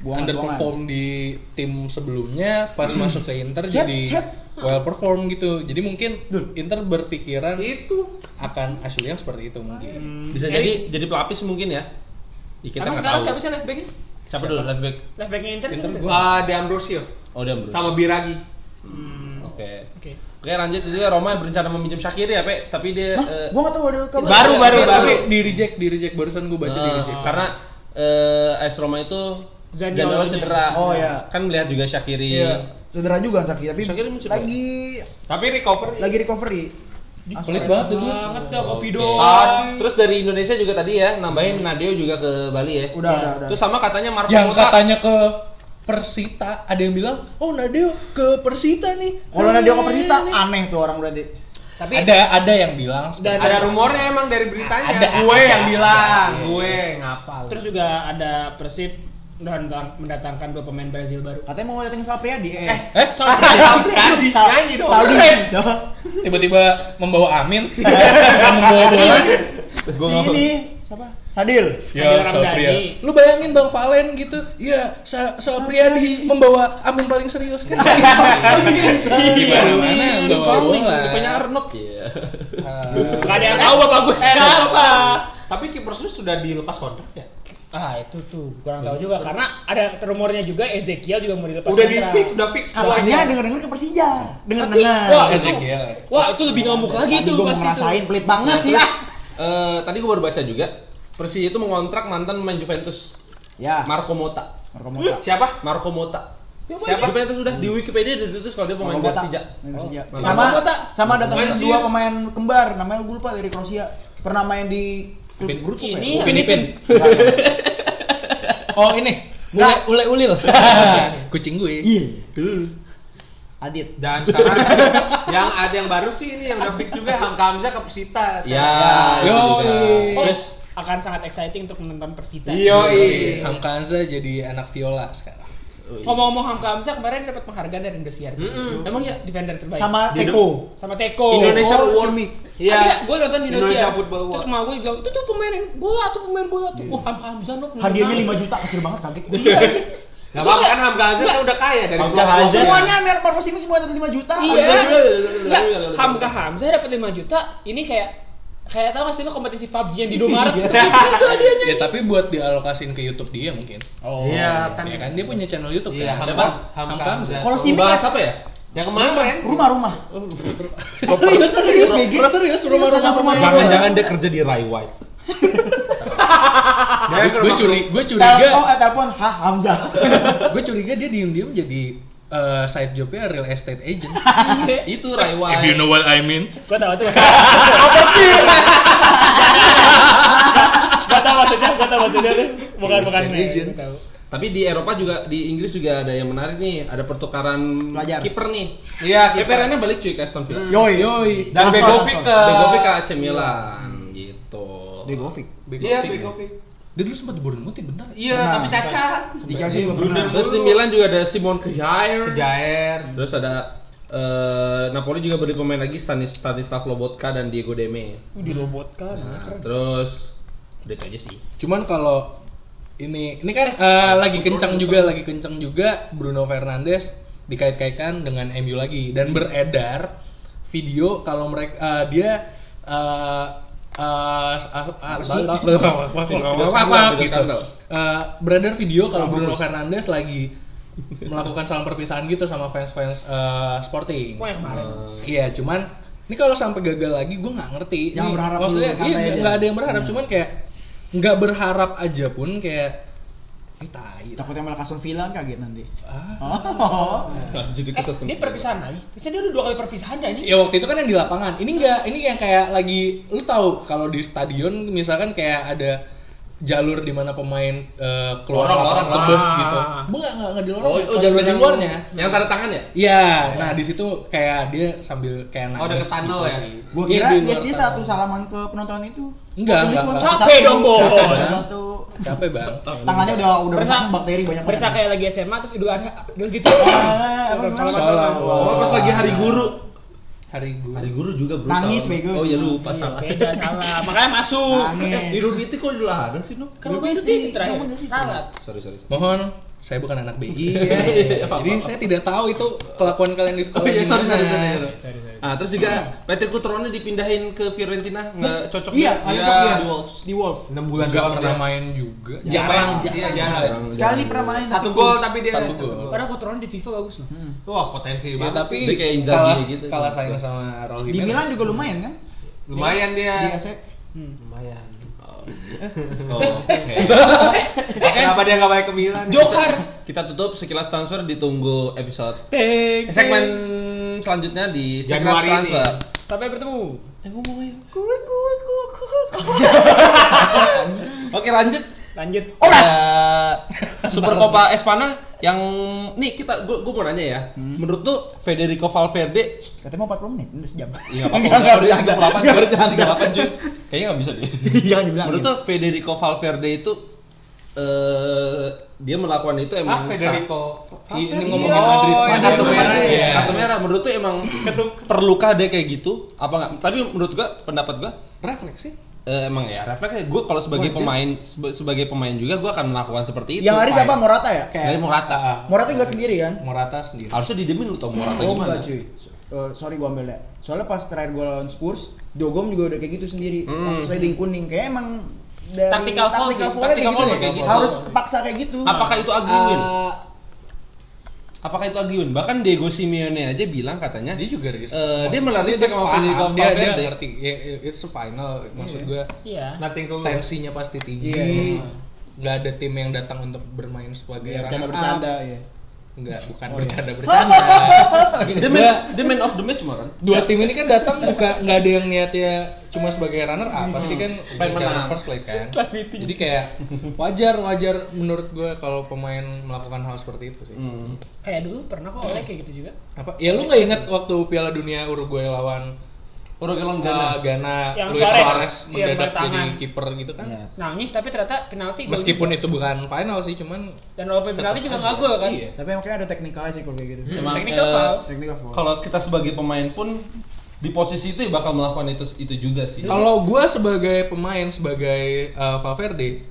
Buangan-buangan. underperform di tim sebelumnya pas masuk ke Inter Set, jadi set. well perform gitu. Jadi mungkin Duh. Inter berpikiran Itu. akan yang seperti itu mungkin. Bisa Erik- jadi jadi pelapis mungkin ya. Ya, kita Emang nggak sekarang tahu. siapa sih left backnya? Siapa dulu left back? Left backnya Inter, Inter siapa? Ah, De Ambrosio Oh dia Bruce. sama Biragi. Hmm, Oke. Oke. Oke lanjut itu Roma berencana meminjam Shakiri ya pe tapi dia Hah? eh, Gua nggak tahu ada kabar. Baru, baru, Tapi- baru. Tapi di reject, di reject barusan gua baca di Eh, reject. karena eh AS Roma itu Zaniolo Zaniolo cedera. Oh, iya. Kan melihat juga Shakiri. Iya, cedera juga Saki, tapi lagi Tapi recover. lagi recovery. Pelit banget tuh dulu. Banget tuh kopi. Ah, Terus dari Indonesia juga tadi ya nambahin Nadeo juga ke Bali ya. Udah, udah, udah. Terus sama katanya Marco Yang Mota. katanya ke Persita, ada yang bilang, "Oh, Nadeo ke Persita nih." Kalau dia ke Persita aneh tuh orang berarti. Tapi ada ada yang bilang Dan- Ada rumornya emang dari beritanya. Ada, gue ada, yang bilang, ada. gue ngapal. terus juga ada Persib mendatang- mendatangkan dua pemain Brazil baru. Katanya mau datengin Sapriadi. Eh, eh sampai Adi nyanyi dong. Saudi. Tiba-tiba membawa Amin, membawa bola. Gua si nggak- ini siapa? Sadil. Ya, Sadil Ramdhani. Sapria. Lu bayangin Bang Valen gitu. Iya, Sa Sapriadi membawa Amin paling serius kan. Gimana mana membawa Paling bola. rupanya Arnold ya. Gak ada yang tahu bapak gue siapa. Tapi kiper lu sudah dilepas kontrak ya? Ah itu tuh kurang tahu juga karena ada rumornya juga Ezekiel juga mau dilepas Udah di fix, udah fix Katanya semuanya. denger-denger ke Persija. Tapi, Denger-denger. wah, Ezekiel. wah itu lebih ngamuk lagi tuh pasti ngerasain pelit banget sih. ah. eh, tadi gue baru baca juga Persija itu mengontrak mantan pemain Juventus Ya. Marco Mota. Marco Mota. Siapa? Marco Mota. Siapa? Juventus sudah di Wikipedia ditulis kalau dia pemain. Persija. Oh, Sama sama datangin Anjir. dua pemain kembar namanya gue lupa dari Kroasia. Pernah main di Pin- Bruce apa Ini ya? Upin Ipin. Oh, ini. Ule ule ulil. Kucing gue. Iya. Tuh. Adit. Dan sekarang yang ada yang baru sih ini yang udah fix juga Hamka Hamzah ke Persita. Ya. itu Yo, iya. Oh, Terus akan sangat exciting untuk menonton Persita. Iya, iya. Hamkanza jadi anak viola sekarang. Ngomong-ngomong Hamka Hamzah kemarin dapat penghargaan dari Indosiar. Mm-mm. Emang ya defender terbaik. Sama Teko. sama Teko. Indonesia Oh, Award. Sumi. Iya. gue nonton di Indonesia. Indonesia Football Terus Award. emak gue bilang, itu tuh pemain bola tuh pemain bola tuh. Wah, Hamka Hamzah no. Hadiahnya 5 juta kecil banget kaget gue. Iya. Gak apa kan Hamka Hamzah kan udah kaya dari Hamka. Hamzah. Semuanya Mer Marcos ini semua dapat 5 juta. Iya. Hamka Hamzah dapat 5 juta. Ini kayak kayak tau gak sih lo kompetisi PUBG yang di Indomaret Iya. tuh kayak segitu hadiahnya. Ya tapi buat dialokasin ke YouTube dia mungkin. Oh. Iya kan. Ya kan dia punya channel YouTube Iya, kan. Siapa? Hamka Hamka Hamzah. Kalau Simi bahas kan apa ya? Yang kemarin rumah-rumah. Serius serius. Serius rumah-rumah rumah-rumah. Jangan-jangan dia kerja di Rai White. Gue rumah curi, gue curiga, eh telepon, ha Hamzah. gue curiga dia diem-diem jadi eh, side jobnya real estate agent. Itu Rai White. If you know what I mean. Gue tau tuh. Gak tau maksudnya, gak tau maksudnya tuh. Bukan bukan. Estate agent. Gua tahu. Tapi di Eropa juga di Inggris juga ada yang menarik nih, ada pertukaran Pelajar. kiper nih. Iya, Ya kiper. Perennya balik cuy ke Aston Villa. Yoi. Yoi. Dan Begovic ke Begovic ke AC Milan gitu. Begovic. Iya, Begovic. Dia dulu sempat di Bournemouth ya bentar. Iya, Pernah. tapi cacat. Di Chelsea juga pernah. Terus di Milan juga ada Simon Kjaer. Kejair. Terus ada eh, Napoli juga beli pemain lagi Stanis Stanislav Lobotka dan Diego Deme. Di robot kan. Nah, terus udah itu aja sih. Cuman kalau ini ini kan eh, lagi kencang juga, lagi kencang juga Bruno Fernandes dikait-kaitkan dengan MU lagi dan beredar video kalau mereka eh, dia eh, eh, gitu. Eh, beredar video kalau Bruno. Fernandes lagi melakukan salam perpisahan gitu sama fans-fans eh, Sporting. Yang kemarin. Iya, cuman ini kalau sampai gagal lagi gue nggak ngerti. Jangan Ini berharap maksudnya iya nggak ada yang berharap, Hmm. cuman kayak nggak berharap aja pun kayak Ini tai. Takutnya malah Aston Villa kaget nanti. Ah. Oh. Jadi Eh, dia perpisahan lagi. Biasanya dia udah dua kali perpisahan aja. Ya waktu itu kan yang di lapangan. Ini enggak, ini yang kayak lagi lu tahu kalau di stadion misalkan kayak ada jalur di mana pemain eh, keluar Lorong, lapangan lorong. tebus Ah. gitu. Bu enggak enggak, enggak di lorong. Oh, ya, oh jalur di luarnya. Yang tanda tangan ya? Iya, nah di situ kayak dia sambil kayak Oh, deket tunnel ya? sih. Gua Iya, kira di dia, dia satu salaman ke penonton itu. Enggak, enggak, enggak. satu- Capek dong, Bos. Satu. Capek, Bang. Tangannya udah udah rusak bakteri banyak banget. berasa kayak lagi SMA terus idul adha idul gitu. Ah, salam. Oh, pas lagi hari guru. Hari gue. Hari guru juga bro. Nangis, salah. bego. Oh iya lupa Iya, salah. beda salah. Makanya masuk. Nangis. Idul Fitri kok Idul Adha sih, Nuk? Kalau Idul Fitri, terakhir. Salat. Sorry, sorry. sorry. Mohon, saya bukan anak BI ya. Jadi saya tidak tahu itu kelakuan kalian di Oh sekolah iya, sorry, sorry, sorry, sorry. Sorry, sorry. Ah, terus juga Patrick Cutrone dipindahin ke Fiorentina, nggak cocok Iya, dia. Iya, dia. di Wolves. Di Wolves. 6 bulan Enggak doang pernah dia. main juga. Jarang, Jarang. iya, jarang. Sekali pernah main Satu gol tapi dia Satu gol. Padahal kontrolnya di FIFA bagus loh. Wah, potensi Ya, banget. tapi kayak Inzaghi kalah, gitu. kalah saing sama Raul Di Jimenez. Milan juga lumayan kan? Lumayan Di dia. AC. Lumayan. Oh, oke. Kenapa dia nggak balik ke Milan? Jokar. Kita tutup sekilas transfer ditunggu episode Teng. segmen selanjutnya di sekilas Januari ini. transfer. Sampai bertemu. Gue gue gue Oke, lanjut. Lanjut. Ada Super Copa Espana yang nih kita gua, gua mau nanya ya. Menurut tuh Federico Valverde Katanya mau 40 menit, ini sejam. Iya, apa-apa. Enggak, enggak, Udah enggak, 38 enggak, cuy. bercanda. 38 cuy. Kayaknya nggak bisa deh. Jangan dibilang. Menurut tuh Federico Valverde itu eh dia melakukan itu Ah, emang Federico. Ini ngomongin Oh, Madrid. kartu Kartu merah, iya. iya. kartu merah menurut tuh emang perlukah dia kayak gitu apa nggak tapi menurut gua pendapat gua refleks eh, emang ya refleks gue kalau sebagai Wajar. pemain seba- sebagai pemain juga gua akan melakukan seperti itu Yang hari siapa? Morata ya? Dari Morata. Ah, Morata enggak sendiri kan? Morata sendiri. harusnya didemin lu tau Morata Oh gimana enggak cuy. Eh, sorry gua ambil ya. Soalnya pas terakhir gua lawan Spurs, Dogom juga udah kayak gitu sendiri. Hmm. Langsung sliding kuning. Kayak emang dari Tactical foul sih. tactical kayak gitu foul ya. kayak gitu. Harus kepaksa kayak gitu. apakah itu Aguiwin Ah, apakah itu Aguiwin bahkan Diego Simeone aja bilang katanya dia juga respect. Eh, dia malah respect sama Federico dia, dia ngerti ya, it's a final maksud gue Iya. Nothing to tensinya pasti tinggi Iya, iya. nggak ada tim yang datang untuk bermain sebagai Iya, runner bercanda-bercanda up. ya. Enggak, bukan Oh, iya. bercanda bercanda. dia main, dia main of the match cuma kan Dua tim ini kan datang bukan nggak ada yang niatnya cuma sebagai runner up, pasti kan Pengen menang. first place kan. Class meeting. Jadi kayak wajar wajar menurut gue kalau pemain melakukan hal seperti itu sih. Hmm. Kayak dulu pernah kok oleh kayak gitu juga. Apa? Ya lu nggak ingat waktu Piala Dunia Uruguay lawan Uruguayan uh, Ghana Ghana, Yang Luis Suarez, Suarez yang mendadak jadi bertangan. kiper gitu kan? Iya. Nangis tapi ternyata penalti. Meskipun juga. itu bukan final sih, cuman dan walaupun penalti juga nggak gol kan. Iya. Tapi emang ada teknikalnya sih kalau kayak gitu. Emang, Technical eh, foul. Technical foul. kalau kita sebagai pemain pun di posisi itu ya bakal melakukan itu itu juga sih Kalau gua sebagai pemain sebagai uh, Valverde,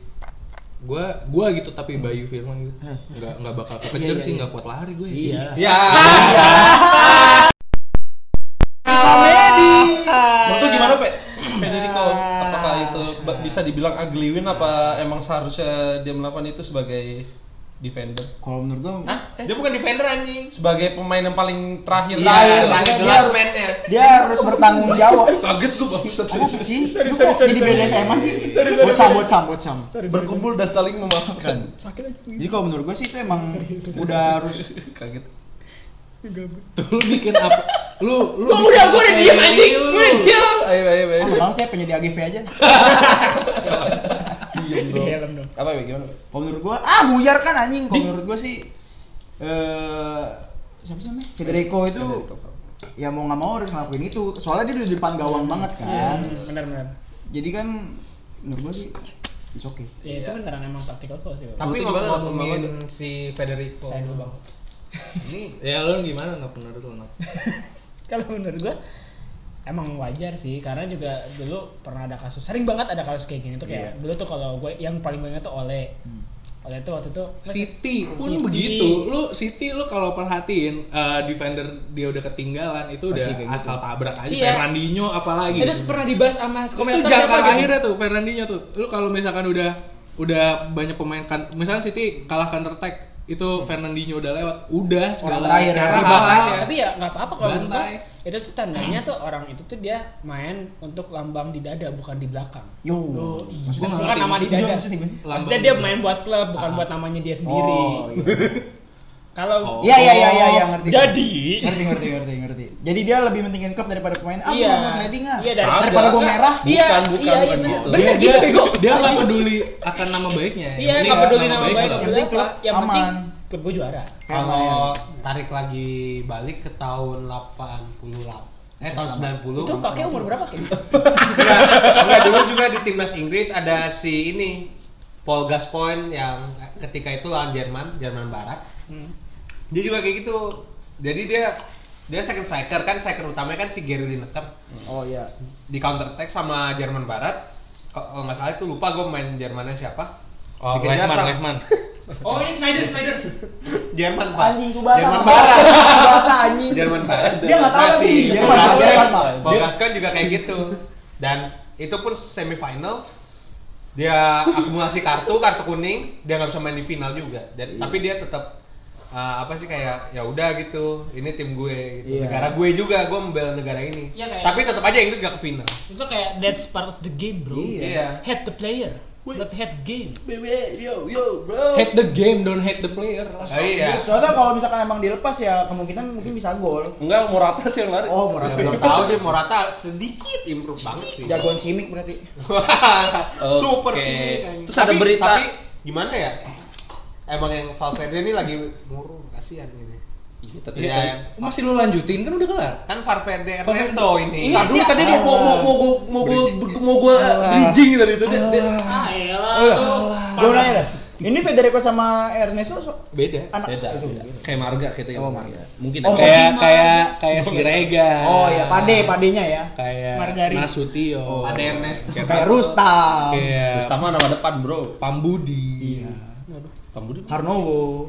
gua gua gitu tapi Bayu Firman gitu. Nggak nggak bakal Iya, kekejar iya, sih, iya. nggak kuat lari gue. Iya. ya bisa dibilang ugly win apa emang seharusnya dia melakukan itu sebagai defender Kalau menurut gua Dia bukan defender anjing. sebagai pemain yang paling terakhir Terakhir, makanya paling dia jelas man-nya. dia harus bertanggung jawab. kaget bangsat Apa sih? Lu kok jadi BDSM sih? Bocam, bocam, bocam. berkumpul dan saling memaafkan Jadi kalau menurut gua sih itu emang udah harus kaget Tuh lu bikin apa? Lu lu bikin udah gua udah diam anjing. Lu- Gua udah diam. ayo ayo ayo Oh, malas pengen jadi AGV aja. diem Di helm dong. apa ya gimana? Kalau menurut gua, ah buyar kan anjing. Kalau menurut gua sih eh siapa sih namanya? Federico itu ya mau nggak mau harus ngelakuin itu. Soalnya dia udah di depan gawang banget kan. Hmm, Benar-benar. Jadi kan menurut gua sih it's okay. Ya itu beneran emang tactical foul sih. Tapi ngomongin si Federico. Saya dulu bang. Ini Ya lu gimana nggak menurut lu? Nop? Kalau menurut gua emang wajar sih karena juga dulu pernah ada kasus sering banget ada kasus kayak gini tuh kayak Iya. dulu tuh kalau gue yang paling banyak tuh oleh oleh tuh waktu itu City pun City. begitu. Lu City lu kalau perhatiin uh, defender dia udah ketinggalan itu udah Pasti kayak gitu. asal tabrak aja. Iya. Fernandinho apalagi. itu pernah dibahas sama itu komentar jangka siapa gitu akhirnya tuh Fernandinho tuh. Lu kalau misalkan udah udah banyak pemain kan misalnya City kalah counter attack itu Fernandinho udah lewat, udah segala terakhir ya. cara halal. aja. tapi ya nggak apa-apa kalau menurut gua, Bantai. itu tuh tandanya tuh orang itu tuh dia main untuk lambang di dada bukan di belakang Yo. Oh, iya. Maksudnya nama di dada maksudnya dia main buat klub bukan buat namanya dia sendiri Oh, iya. kalau Iya iya iya iya iya, ngerti. jadi ngerti ngerti ngerti ngerti. Jadi dia lebih mentingin klub daripada pemain. Ah, Iya. mau trading ah. Iya, dari- daripada gua merah. Iya, Bukan, iya, bukan, iya, bukan bener. gitu. Bener Dia, gitu, dia, bego. dia nggak peduli akan nama baiknya. Iya, Yang nggak penting peduli nama nama baik Yang penting klub. Yang penting aman. klub gue juara. Kalau tarik lagi balik ke tahun 88 eh tahun 90 Itu kakek umur berapa kek? Enggak, enggak dulu juga di timnas Inggris ada si ini Paul Gascoigne yang ketika itu lawan Jerman, Jerman Barat. Dia juga kayak gitu. Jadi dia dia second striker kan striker utamanya kan si Gary Lineker Oh iya. di counter attack sama Jerman Barat. Kalau nggak salah itu lupa gue main Jermannya siapa. Oh, Dikejar Lehmann, Lehmann. Oh ini Snyder, Snyder. Jerman Pak. Anjing Subasa. Jerman. Barat. Subasa anjing. Jerman Barat. Dia nggak tahu Nah, lagi. si Jerman Barat, Gascoigne juga kayak gitu. Dan itu pun semifinal dia akumulasi kartu kartu kuning dia nggak bisa main di final juga dan tapi dia tetap uh, apa sih kayak ya udah gitu ini tim gue gitu Iya. negara gue juga gue membela negara ini Iya, kayak- tapi tetap aja Inggris gak ke final Itu kayak that's part of the game, bro. Iya. Head the player, not head game. Yo yo bro. Hate the game, don't hate the player. oh, iya Soalnya kalau misalkan emang dilepas ya kemungkinan mungkin bisa gol. Enggak, Morata sih yang lari. Oh, Ya, Morata. belum tahu sih Morata sedikit improve banget sih Jagoan Simic berarti. super Oke. sih Terus ada berita- tapi gimana ya emang yang Valverde ini lagi murung kasihan ini Iya, tapi Iya, kan- yang- Masih lu lanjutin kan udah kelar. kan Valverde Ernesto ini Entar dulu tadi dia mau mau mau gua mau gua mau gua bridging tadi itu Ah, elah Oh. Gue nanya dah. Ini Federico sama Ernesto so- Beda. anak Beda, itu. beda. Kayak Marga kita yang Oh, Marga. Mungkin Oh, ada. Kayak kayak kayak si Rega. Oh ya, pade padenya ya. Kayak Margarin. Nasution. ada Ernesto Kayak Rustam. Kayak Terus sama nama depan, Bro. Pambudi. Iya. Pambudi. Harnowo.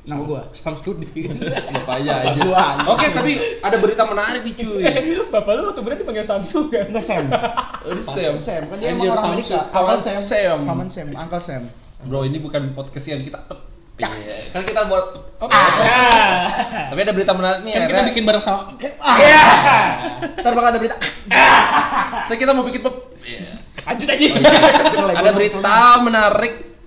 Nama gua. Samsudin. Apa aja aja. Gua. Oke, tapi ada berita menarik nih, cuy. Bapak lu waktu berarti dipanggil Samsung kan? Enggak Sam. Oh, ini Sam. Sam. Kan dia emang orang. Amerika. Kawan Sam. Sam. Paman Sam. Uncle Sam. Bro, ini bukan podcast yang kita Iya. Kan kita buat Ah. Tapi ada berita menarik nih Kan kita bikin bareng sama Iya. Ntar bakal ada berita. Saya kita mau bikin pep- Lanjut aja. Ada berita menarik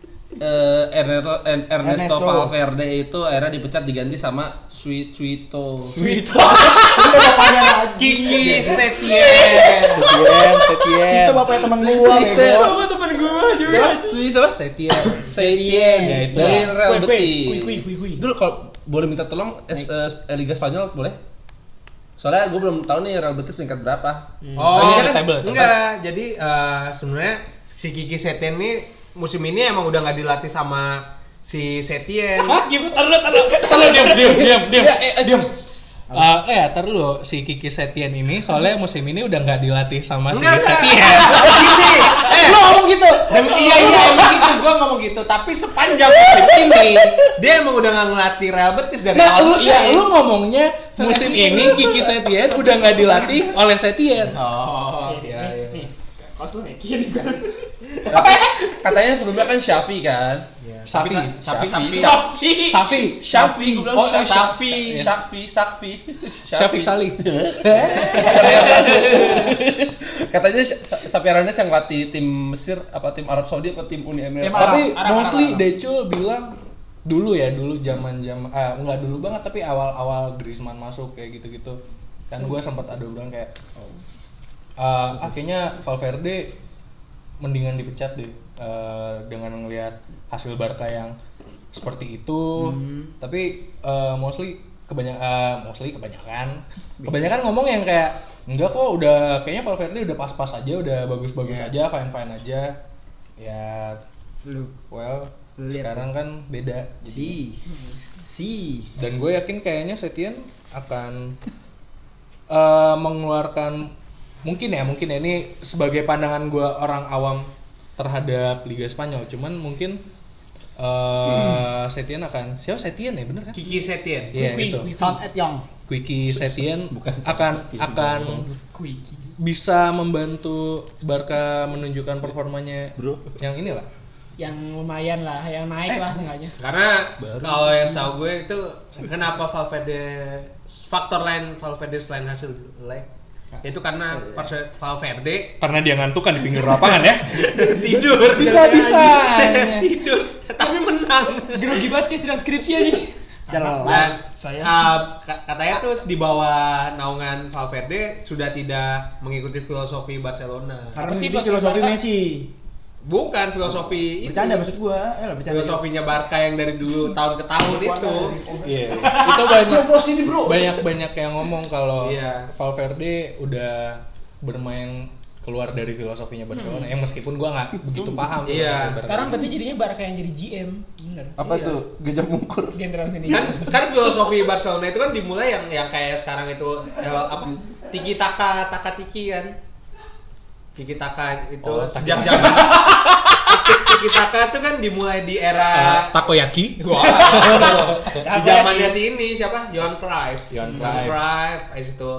eh, Ernesto, Ernesto Ernesto. Valverde itu akhirnya dipecat diganti sama Sweet Sweeto. Sweet. Itu bapaknya lagi. Kiki Setien Setien, Setien. Itu bapaknya teman gua. Bego. Bapak temen gua juga. Siapa? Setien. Setien Ya, itu. dari Real kui, kui, Betis. Dulu kalau boleh minta tolong es- eh, Liga Spanyol boleh? Soalnya gue belum tahu nih Real Betis peringkat berapa. Oh, Tadi kan enggak. Jadi eh, sebenarnya si Kiki Setien ini musim ini emang udah nggak dilatih sama si Setien. Gimana? Taruh, taruh. Taruh diam, diam, diam, diam. Ya, eh, eh, Diam. Eh, tar dulu si Kiki Setien ini soalnya musim ini udah nggak dilatih sama si Enggak, enggak. Setien. Gini, eh, Lu ngomong gitu. Em- iya iya emang gitu, gua ngomong gitu. Tapi sepanjang musim ini dia emang udah nggak ngelatih Real Betis dari Nah, awal lu, musim. ya, lu ngomongnya musim ini Kiki Setien udah nggak dilatih oleh Setien. Oh, iya iya. Nih, kaos lu naikin kan. Katanya sebelumnya kan Syafi kan. Safi. Tapi tapi Safi. Safi. Syafi, gue bilang Oh, eh, Syafi. Katanya Syafi Hernandez yang latih tim Mesir apa tim Arab Saudi apa tim Uni Emirat? Tapi mostly. Decul bilang dulu ya dulu zaman zaman ah nggak dulu banget tapi awal awal Griezmann masuk kayak gitu gitu kan gue sempat ada bilang kayak ah akhirnya Valverde mendingan dipecat deh eh, dengan melihat hasil Barca yang seperti itu. Tapi eh, mostly kebanyakan mostly kebanyakan. Kebanyakan ngomong yang kayak enggak kok udah kayaknya Valverde udah pas-pas aja udah bagus-bagus aja fine-fine aja. Ya Lu. well Lu lihat sekarang kan beda jadi Si. Si. dan gue yakin kayaknya Setien akan eh, mengeluarkan mungkin ya mungkin ya ini sebagai pandangan gue orang awam terhadap Liga Spanyol cuman mungkin eh Setien akan siapa Setien ya bener kan Kiki Setien. Iya Kui, itu kui. Sound at Young. Quickie Setien Bukan akan Setien. akan Quickie. bisa membantu Barca menunjukkan performanya Bro. yang inilah yang lumayan lah, yang naik lah enggaknya. Karena kalau yang setahu gue itu kenapa Valverde faktor lain Valverde selain hasil leg itu karena Valverde- Valverde Karena dia ngantuk kan di pinggir lapangan ya. tidur Bisa bisa. tidur tapi menang Grogi banget kayak sedang skripsi aja. Dan Saya- uh, ka- katanya tuh di bawah naungan Valverde sudah tidak mengikuti filosofi Barcelona Karena sih filosofi? Messi. Bukan filosofi itu Bercanda maksud gua. Eh bercanda. filosofinya Barca yang dari dulu tahun ke tahun itu Iya. Itu banyak banyak banyak yang ngomong kalau Iya. Valverde udah bermain keluar dari filosofinya Barcelona. Yang meskipun gua nggak begitu paham. Iya. Sekarang berarti jadinya Barca yang jadi GM. Bener. Apa tuh? Gejam mungkur. General manager. kan kan filosofi Barcelona itu kan dimulai yang yang kayak sekarang itu eh, apa tiki taka taka tiki kan tiki taka itu Oh, sejak zaman tiki taka itu kan dimulai di era takoyaki. Wah, di zamannya si ini siapa? Johan Cruyff. Johan Cruyff. Cruyff habis itu.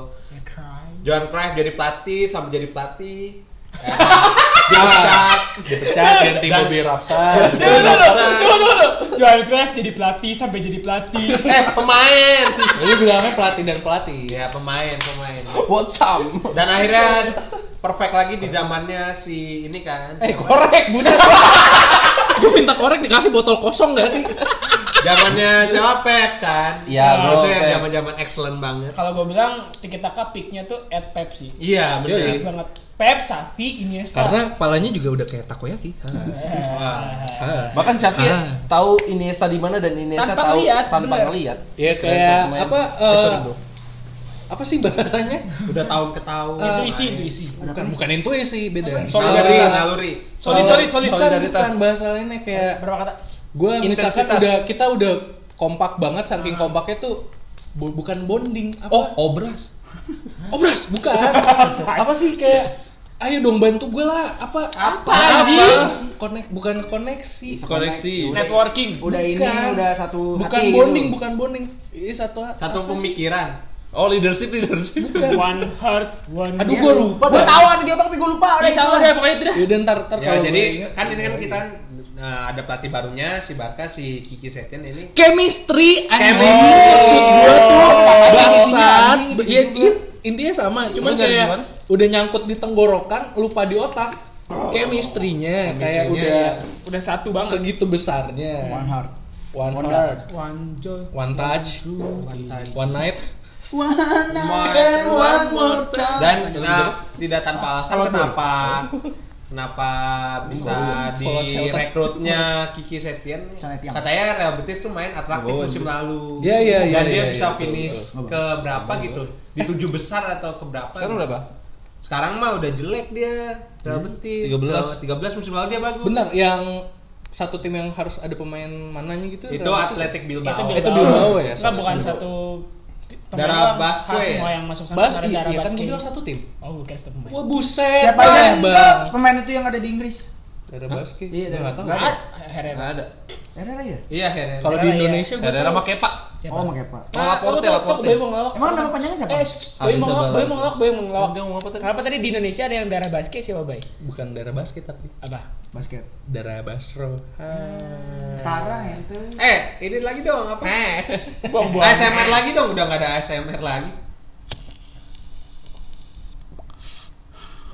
Johan Cruyff. Jadi pelatih sampai jadi pelatih dipecat Dipecat ganti Dan- Bobby Rapsa. Johan Cruyff jadi pelatih sampai jadi pelatih. eh pemain Jadi bilangnya pelatih dan pelatih. ya pemain pemain What's up? Dan akhirnya perfect lagi di zamannya si ini kan. Eh korek buset. Gue minta korek dikasih botol kosong gak sih? Zamannya siapa kan? Iya, bro, Itu yang zaman-zaman excellent banget. Kalau gue bilang Tiki Taka peaknya tuh at Pepsi. Iya, benar. banget. Pep, Safi, Iniesta. Karena kepalanya juga udah kayak takoyaki. Wah. Ah. Bahkan Xavi Ah. tahu Iniesta di mana dan Iniesta Tanpa tahu ngeliat, tanpa bener. ngeliat. Ya Kayak apa? Eh, eh, sorry, bro. apa sih bahasanya? Udah tahun ke tahun. Eh, intuisi, intuisi. Bukan bukan intuisi beda. Solidaritas. naluri. Solid, Eh, solid, solid. bukan, Solidaritas. Bukan bahasa lainnya kayak Berapa kata? Gue misalkan udah kita udah kompak banget saking kompaknya tuh bu- bukan bonding apa? Oh, obras. obras bukan. apa sih kayak ayo dong bantu gue lah apa Apa, apa konek bukan koneksi Koneksi. Udah- Networking. Udah ini Bukan. udah satu bukan hati bonding gitu. bukan bonding ini satu hati. Satu pemikiran. Oh, leadership, leadership. One heart, one aduh gue lupa Gua dah. tahu ada di otak tapi gua lupa. Udah Udah sama deh pokoknya itu dah. Yaudah ntar ntar Ya, kalau jadi gue kan ini kan gue kita nah, ada pelatih barunya si Barca si Kiki Setien ini. chemistry anjing Chemistry. maksud gue tuh Oh, bangsat ya, juga. iya, intinya sama cuman kayak gimana? udah nyangkut di tenggorokan lupa di otak chemistry-nya kayak udah iya. Udah satu banget. segitu besarnya One heart. one One heart One joy. one touch one night One night, one more time. Dan nah, tidak tanpa alasan kenapa kenapa bisa Celta. direkrutnya Kiki Setien Setien. katanya Real Betis tuh main atraktif Oh, musim lalu Iya, iya, iya, dan dia iya, bisa iya, finish betul, ke berapa gitu di tujuh besar atau ke berapa Sekarang gitu. berapa? sekarang mah udah jelek dia Real Betis 13. Ke 13 musim lalu dia bagus benar yang satu tim yang harus ada pemain mananya gitu itu Betis? Atletic Bilbao Itu Itu Bilbao ya, sorry, bukan satu Darah temen Basque ya? semua yang masuk sana Bas, iya, darah iya kan Basque. gue bilang satu tim Oh, bukan satu pemain. wah buset Siapa ah, aja? Pemain itu yang ada di Inggris. Darah basket Iya, Gua nggak tahu nggak ada. Herrera. Nggak ada. Herrera ya? iya Herrera kalau di Herrera, Indonesia gue Herrera Kepa. Siapa? Oh, sama Kepa. Oh, Laporte, Laporte. Boy mau ngelawak. Emang nama panjangnya siapa? Eh, shh, Boy Abis mau ngelawak, Zabala. Boy mau ngelawak, Boy mau ngelawak. Dia ngomong apa tadi? Kenapa tadi di Indonesia ada yang darah basket siapa, Bay? bukan darah basket tapi Apa? Basket. darah basro Tara ente. eh ini lagi dong apa Buang-buang. ASMR lagi dong udah nggak ada ASMR lagi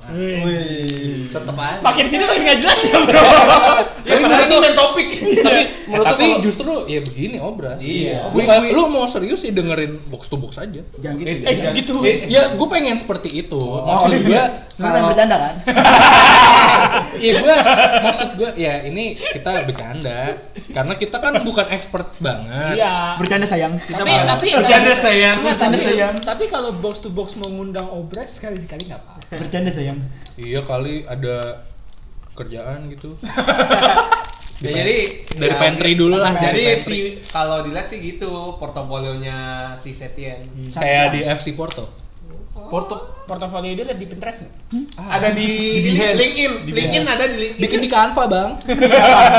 Wih. tetep aja Makin sini makin nggak jelas ya, Bro. ya padahal ini main topik tapi menurut tapi lu- justru ya begini obras Iya. Gua nggak- lu mau serius sih dengerin box to box aja Jangan gitu. Eh, jangan gitu. ya gue pengen seperti itu maksud gue Sebenarnya bercanda kan? Iya gue maksud gue ya ini kita bercanda karena kita kan bukan expert banget. Iya. Bercanda sayang. Tapi malah. tapi Bercanda, sayang. Tapi, Bercanda, sayang. tapi kalau box to box mengundang obras sekali sekali nggak apa. Bercanda sayang. Iya kali ada kerjaan gitu. Ya, jadi dari ya, pantry dulu lah. Jadi si kalau dilihat sih gitu portofolionya si Setien kayak di FC Porto. Porto Portofolio dia lihat di Pinterest nggak? ada di, Di Behance. LinkedIn Di LinkedIn ada di LinkedIn Bikin di Canva bang.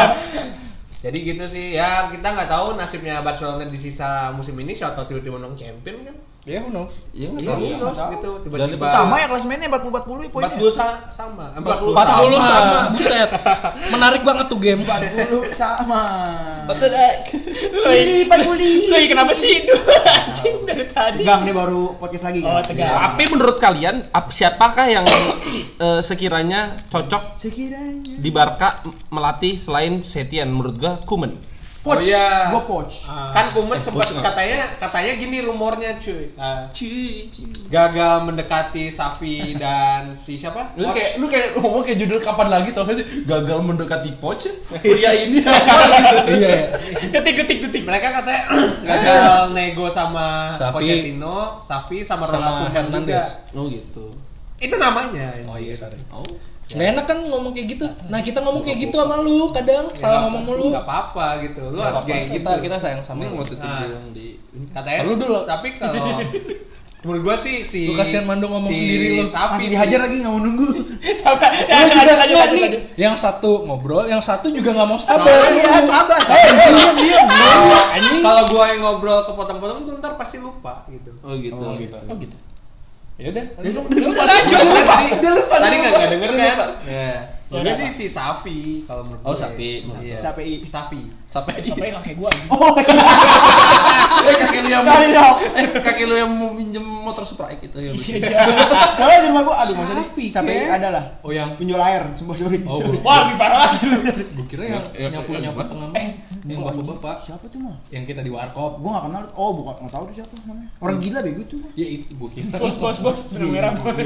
jadi gitu sih ya kita nggak tahu nasibnya Barcelona di sisa musim ini siapa tahu tiba-tiba menang champion kan Ya who knows. Iya nggak Iya, tahu. iya, nggak tahu. gitu Dan tiba-tiba. Sama ya klasemennya 40 40 poinnya. 40 sa- sama. 40 40 sama. Buset. Menarik banget tuh game. 40 sama. Betul, eh. Ini 40. Lagi kenapa sih itu? Anjing dari tadi. Gang nih baru podcast lagi. Oh, Gang. tegang. Tapi menurut kalian ap- siapakah yang eh, sekiranya cocok Sekiranya. di Barca melatih selain Setien menurut gua Kuman. Poch. Oh, iya. Gua poch. Kan Kuman sempat bocor. katanya katanya gini rumornya cuy. Ah, gagal mendekati Safi dan si siapa? Lu Poch. kayak lu kayak ngomong kayak judul kapan lagi tau gak sih? Gagal mendekati Poch. Pria ini. Iya. Detik detik detik. mereka katanya gagal nego sama Safi. Pochettino, Safi sama, Sama Ronald Koeman Hernandez. juga. Oh gitu. Itu namanya. Oh iya, sorry. Oh. Nggak enak kan ngomong kayak gitu. Nah, kita ngomong kayak gitu sama lu kadang salah ngomong mulu. Enggak apa-apa gitu. Lu harus kayak gitu. Kita kita sayang sama lu. waktu itu Ah. yang di Katanya Lu dulu. Tapi kalau menurut gua sih si Lu kasihan Mando ngomong sendiri lu. Sih. dihajar lagi nggak mau nunggu. Coba. Ya, Lu lanjut juga lanjut nggak lanjut. nih. lanjut. Yang satu ngobrol, yang satu juga nggak mau sabar. Iya, sabar. Sabar. Diam, diam. Kalau kalau gua yang ngobrol kepotong-potong tuh ntar pasti lupa gitu. Oh gitu. Oh gitu. Oh gitu. Ya udah. Udah lanjut. Tadi Dia lupa, Tadi dia nggak lupa. nggak denger Dia kan? lupa. Ya. Ya Udah sih si Safi kalau menurut Oh, gue. Safi. Iya. Sampai di Sampai nggak kayak gua. Oh, eh, kaki lu yang Sorry, dong. eh, kaki lu yang mau minjem motor Supra gitu ya. Iya, iya. soalnya di rumah gua aduh masa deh. Sampai ya? ada lah. Oh yang Penjual air, sumpah sorry. Oh, Sorry. Wah, lebih parah lagi. gue kira yang Ya, ya, nyapu ya, nyapu ya. tengah Eh, yang bapak-bapak Siapa tuh mah? yang kita di warkop. Gua nggak kenal. Oh, bukan nggak tahu tuh siapa namanya. Orang gila bego tuh. Ya itu gue kira. Bos bos bos. Benang merah bos.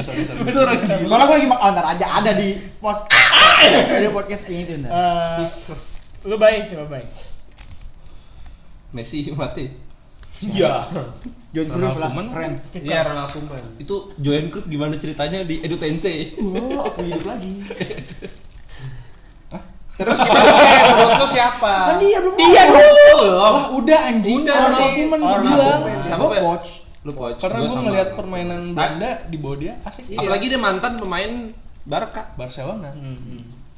Sorry, sorry. Itu orang Soalnya gua lagi mak oh, ntar aja ada di pos ada podcast ini tuh. Eh, Lu baik siapa baik? Messi mati. Iya. John Cruyff lah, keren. Iya Ronald Koeman. Itu Johan Cruyff gimana ceritanya di Edu Tensei? Wah, aku hidup lagi. Terus kita menurut lu siapa? Kan dia belum. Ngomong. dulu. Wah udah anjing. Udah, Ronald. Koeman gue bilang. Siapa, coach. Lu coach. Karena Gua gue ngeliat permainan Belanda di bawah dia asik. Apalagi dia mantan pemain Barca. Barcelona.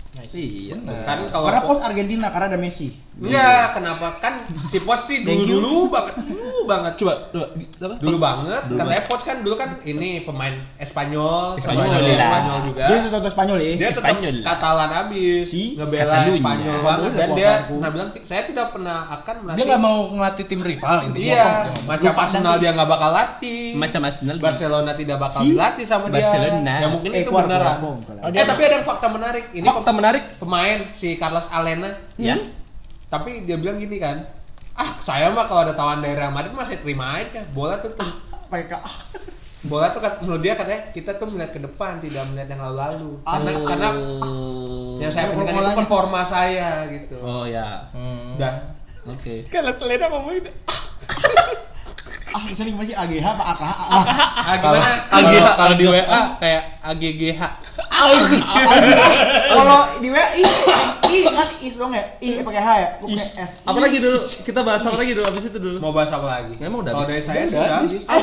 Nice. Iya. Benar. Kan kalau Karena pos Argentina karena ada Messi. Iya, kenapa kan si Poch sih dulu dulu banget, dulu banget. Coba, coba apa? Dulu banget. Dulu Katanya Poch kan dulu kan ini pemain Espanyol, Espanyol, Spanyol, iya. Spanyol juga. Dia tuh tahu Spanyol ya. Dia tetap Espanyol. Katalan abis, Si ngebela. Spanyol Sama banget udah dan dia pernah bilang saya tidak pernah akan melatih. Dia nggak mau ngelatih tim rival intinya. Iya, macam Arsenal dia nggak bakal latih. Macam Arsenal. Barcelona tidak bakal Si dilatih sama dia. Barcelona. Ya mungkin Eh, itu keluar. Oh, Eh tapi ada fakta menarik. Ini Fakta menarik. pemain si Carlos Alena. Ya. Tapi dia bilang gini kan, ah saya mah kalau ada tawaran dari Real Madrid masih terima aja. Bola tuh, tuh PK. bola tuh kat- menurut dia katanya kita tuh melihat ke depan tidak melihat yang lalu-lalu. Karena Oh. karena yang saya pentingkan itu performa saya gitu. Oh ya. Hmm. Dah. Oke. Kalau selera ngomong itu. Ah, sering masih AGH apa AKH? Ah gimana? Kalau kalau di WA kayak AGGH. Kalau di WA I, I kan is dong ya? I pakai H ya? Pakai S. Apa lagi dulu? Kita bahas apa lagi dulu abis itu dulu. Mau bahas apa lagi? Memang udah Kalau habis. dari saya Udah sih udah habis. habis. Ah.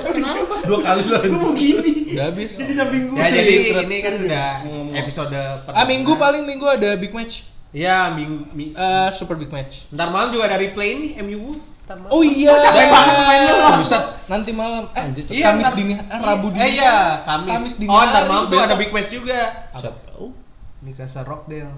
Kenapa? Dua kali lagi. Gue begini. Udah habis. Di samping gue Ya sih. jadi ini kan udah episode pertama. Ah minggu paling minggu ada big match. Iya, minggu, mi- Eh, super big match. Ntar malam juga ada replay nih MU Ntar malam. Oh iya. capek banget pemain lu. Buset, nanti malam. Eh, Anjir, Iya, Kamis ntar- dini, eh, Rabu dini. Eh iya, Kamis. Kamis dini Oh, ntar hari, malam tuh besok. ada big match juga. Siapa? Oh. Newcastle Rockdale.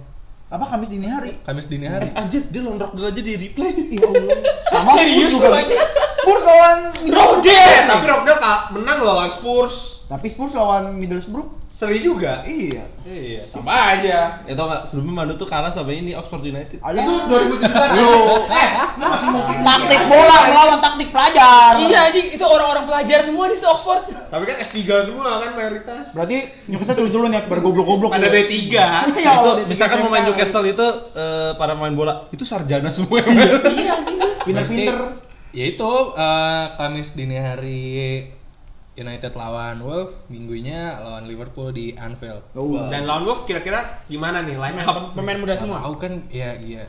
Apa Kamis dini hari? Kamis dini hari. Anjir, dia londrok dulu aja di replay. Ya Allah. Sama Serius Spurs juga. aja? Spurs lawan Rockdale, tapi Rockdale menang loh lawan Spurs. Tapi Spurs lawan Middlesbrough. Seri juga. Iya. Iya, sama aja. Ya tau gak, sebelumnya Manu tuh kalah sama ini Oxford United. Ada Itu tuh 2017. Lu. Eh, masih mungkin. taktik bola melawan taktik pelajar. Iya anjing, itu orang-orang pelajar semua di situ Oxford. Tapi kan F3 semua kan mayoritas. Berarti Newcastle dulu-dulu nih bergoblok-goblok. Ada ya. D3. Ya itu Allah, D3 misalkan pemain Newcastle itu eh, para pemain bola itu sarjana semua. Iya anjing. Pinter-pinter. Ya itu eh, Kamis dini hari United lawan Wolves, minggunya lawan Liverpool di Anfield. Oh. Dan lawan Wolf kira-kira gimana nih line up? Pemain muda semua. Tahu kan ya iya.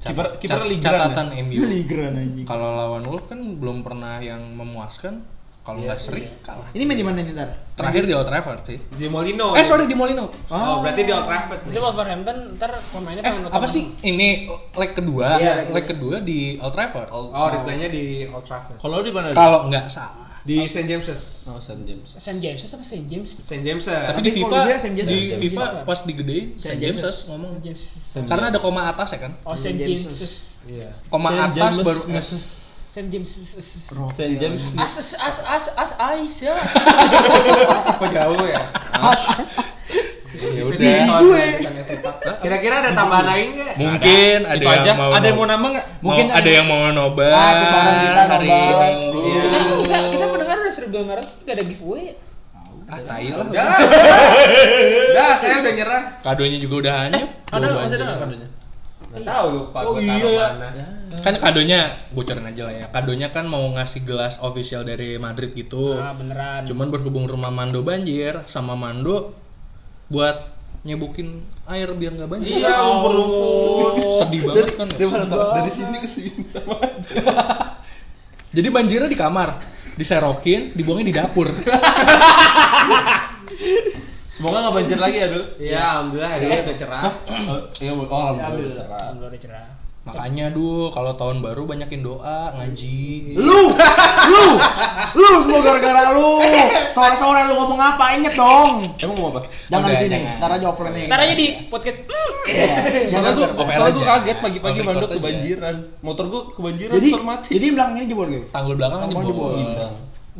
Kiper- kiper Ligran catatan MU. Ligran anjing. Kalau lawan Wolves kan belum pernah yang memuaskan. Kalau Iya, nggak seri iya. kalah. Ini main di mana nih ntar? Terakhir di Old Trafford sih. Di Molino. Eh sorry di Molino. Oh, berarti di Old Trafford. Itu Wolverhampton ntar pemainnya Eh apa sih ini leg kedua? Iya, leg leg kedua di Old Trafford. Oh, replaynya di Old Trafford. Kalau di mana? Kalau nggak salah. Di St. James's. Oh, St. James. St. James apa St. James? St. James. Tapi di FIFA St. James- di. FIFA James. pas digedein St. St. James. James ngomong. St. James. Karena ada koma atas ya kan? Oh St. St. James. James. Iya. Koma atas James baru. St. James. St. James. As as as as as Aisyah. Kok jauh ya? As as as. Ya Gigi gue. Kira-kira ada tambahan lain nggak? Mungkin ada Itu yang aja. mau Ada yang mau nambah nggak? mungkin ada ada- yang mau nobar Ah, kita hari ini. Iya. Kita 1500 gak ada giveaway. Ah, tai lah. Udah. Udah, saya udah nyerah. Kadonya juga udah hanyut. Ada Coba masih ada kadonya? Nggak tahu lupa Oh, gua iya taruh ya. mana. Kan kadonya bocorin aja lah ya. Kadonya kan mau ngasih gelas official dari Madrid gitu. Ah beneran. Cuman berhubung rumah Mando banjir sama Mando buat nyebukin air biar nggak banjir. Iya, lumpur-lumpur. Sedih banget kan. Dia mana tahu? Dari sini ke sini sama aja. Jadi banjirnya di kamar, diserokin, dibuangnya di dapur. Semoga nggak banjir lagi ya, Dul. Iya, alhamdulillah hari ini udah cerah. Oh, iya, oh, alhamdulillah. cerah. Alhamdulillah udah cerah. Makanya duh, kalau tahun baru banyakin doa, ngaji. Lu, lu, lu semua gara-gara lu. Sore-sore lu ngomong apa? Inget dong. Emang mau apa? Jangan di sini. jangan. Ntar aja offline nih. Ntar aja di podcast. Iya. Soalnya Jangan gue, ntar. soalnya gue aja. kaget pagi-pagi aja. kebanjiran. Motor gue kebanjiran, Jadi, motor mati. jadi ini jebol gitu. Tanggul belakang jebol.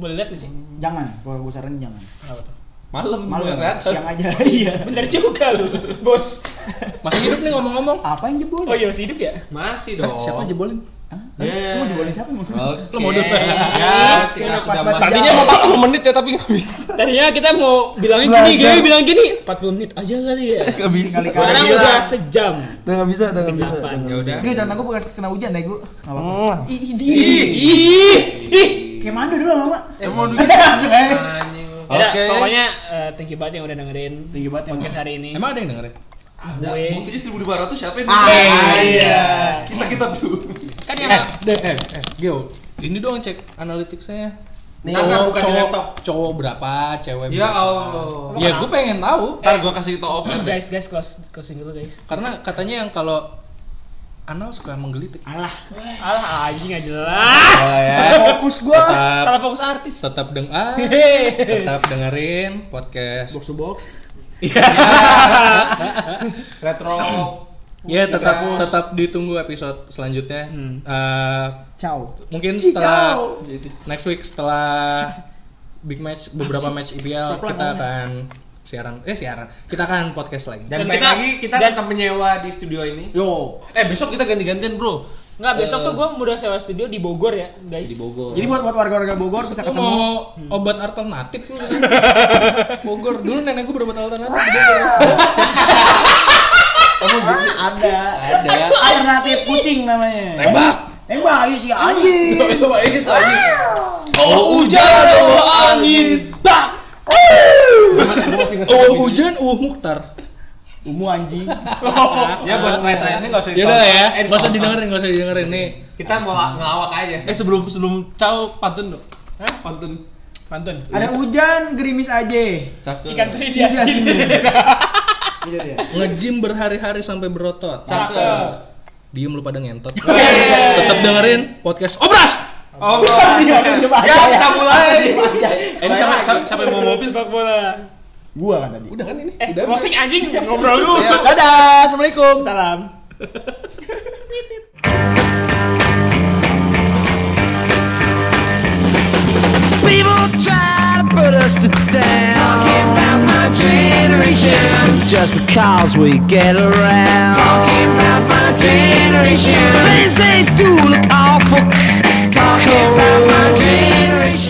Boleh lihat nih sih? Jangan, gue saranin jangan. Apa tuh? Malam, ya, lihat. siang aja. Iya. Bener juga lu, bos. Masih hidup nih ngomong-ngomong. Apa yang jebol? Oh iya masih hidup ya? Masih Eh, dong. siapa jebolin? Hah? Yeah. Lu mau jebolin siapa? Oke. Lu mau dulu. Ya, kita sudah. Tadinya mau 40 menit ya tapi nggak bisa. Tadinya kita mau bilangin gini, Belajar. gini, bilang gini 40 menit aja kali ya Nggak bisa. Kali-kali. Sekarang Gila. udah sejam Udah nggak bisa, udah nggak bisa. Ya udah. Gue jangan gue bekas kena hujan deh gue. Enggak apa-apa. Hmm. Ih, ih, Ih. Ih, ih Kayak mando dulu lama. Emang Langsung aja. Anjing. Oke. pokoknya eh, thank you banget yang udah dengerin Tinggi banget emang. podcast hari ini Emang ada yang dengerin? Gue Buktinya 1500 siapa yang Ah, iya. Kita kita dulu. Kan yang Eh, deh, eh, eh, Gio, ini doang cek analyticsnya. Nih, Karena Cowok, bukan di cowok, laptop. cowok berapa, cewek Ya berapa. Allah. Ya gue pengen tahu. Ntar gue kasih tau off guys, guys, close, closing dulu guys Karena katanya yang kalau anal suka menggelitik. Alah, Alah, anjing gak jelas fokus gua. Tetap Salah fokus artis tetap dengar, tetap dengerin podcast. Box to box. Retro. Ya tetap tetap ditunggu episode selanjutnya. Eh, Ciao. mungkin Si, setelah ciao. next week setelah big match beberapa match IPL kita ngomongnya. akan siaran eh siaran kita akan podcast lagi. Dan, Dan kita- lagi kita dan- tetap menyewa di studio ini. Yo. Eh besok kita ganti-gantian bro. Nggak, besok tuh gue udah sewa studio di Bogor ya guys Di Bogor. Jadi buat buat warga-warga Bogor bisa ketemu. mau obat alternatif lu? Bogor dulu nenek gue berobat alternatif di Bogor. Ada. Ada. Alternatif kucing namanya. Tembak. Tembak, ayo si anjing. Itu Pak ini tuh aja. Oh hujan, oh angin, tak. Oh hujan, oh Mukhtar. Umu anjing. Ya buat terakhir ini nggak usah Ya udah ya, Eh, nggak usah didengerin, nggak usah didengerin nih. Kita mau la- ngelawak aja. Eh sebelum sebelum caw pantun dong. Hah? Pantun. Pantun Ada hujan, gerimis aja. Cakep. Ikan teri di Iya, asin sini. Gitu dia. Ngejim berhari-hari sampai berotot. Cakep. Diem lu pada ngentot. Tetap dengerin podcast Obras. Oh, Iya, coba ya aja kita mulai. Ini siapa, siapa, yang mau mobil? Sepak bola Gua kan tadi. Udah kan ini? Eh, closing anjing ngobrol lu Dadah, assalamualaikum. Salam People try to put us to down. Talking about my generation. Just because we get around. Talking about my generation. Things they do look awful. Talking about my generation.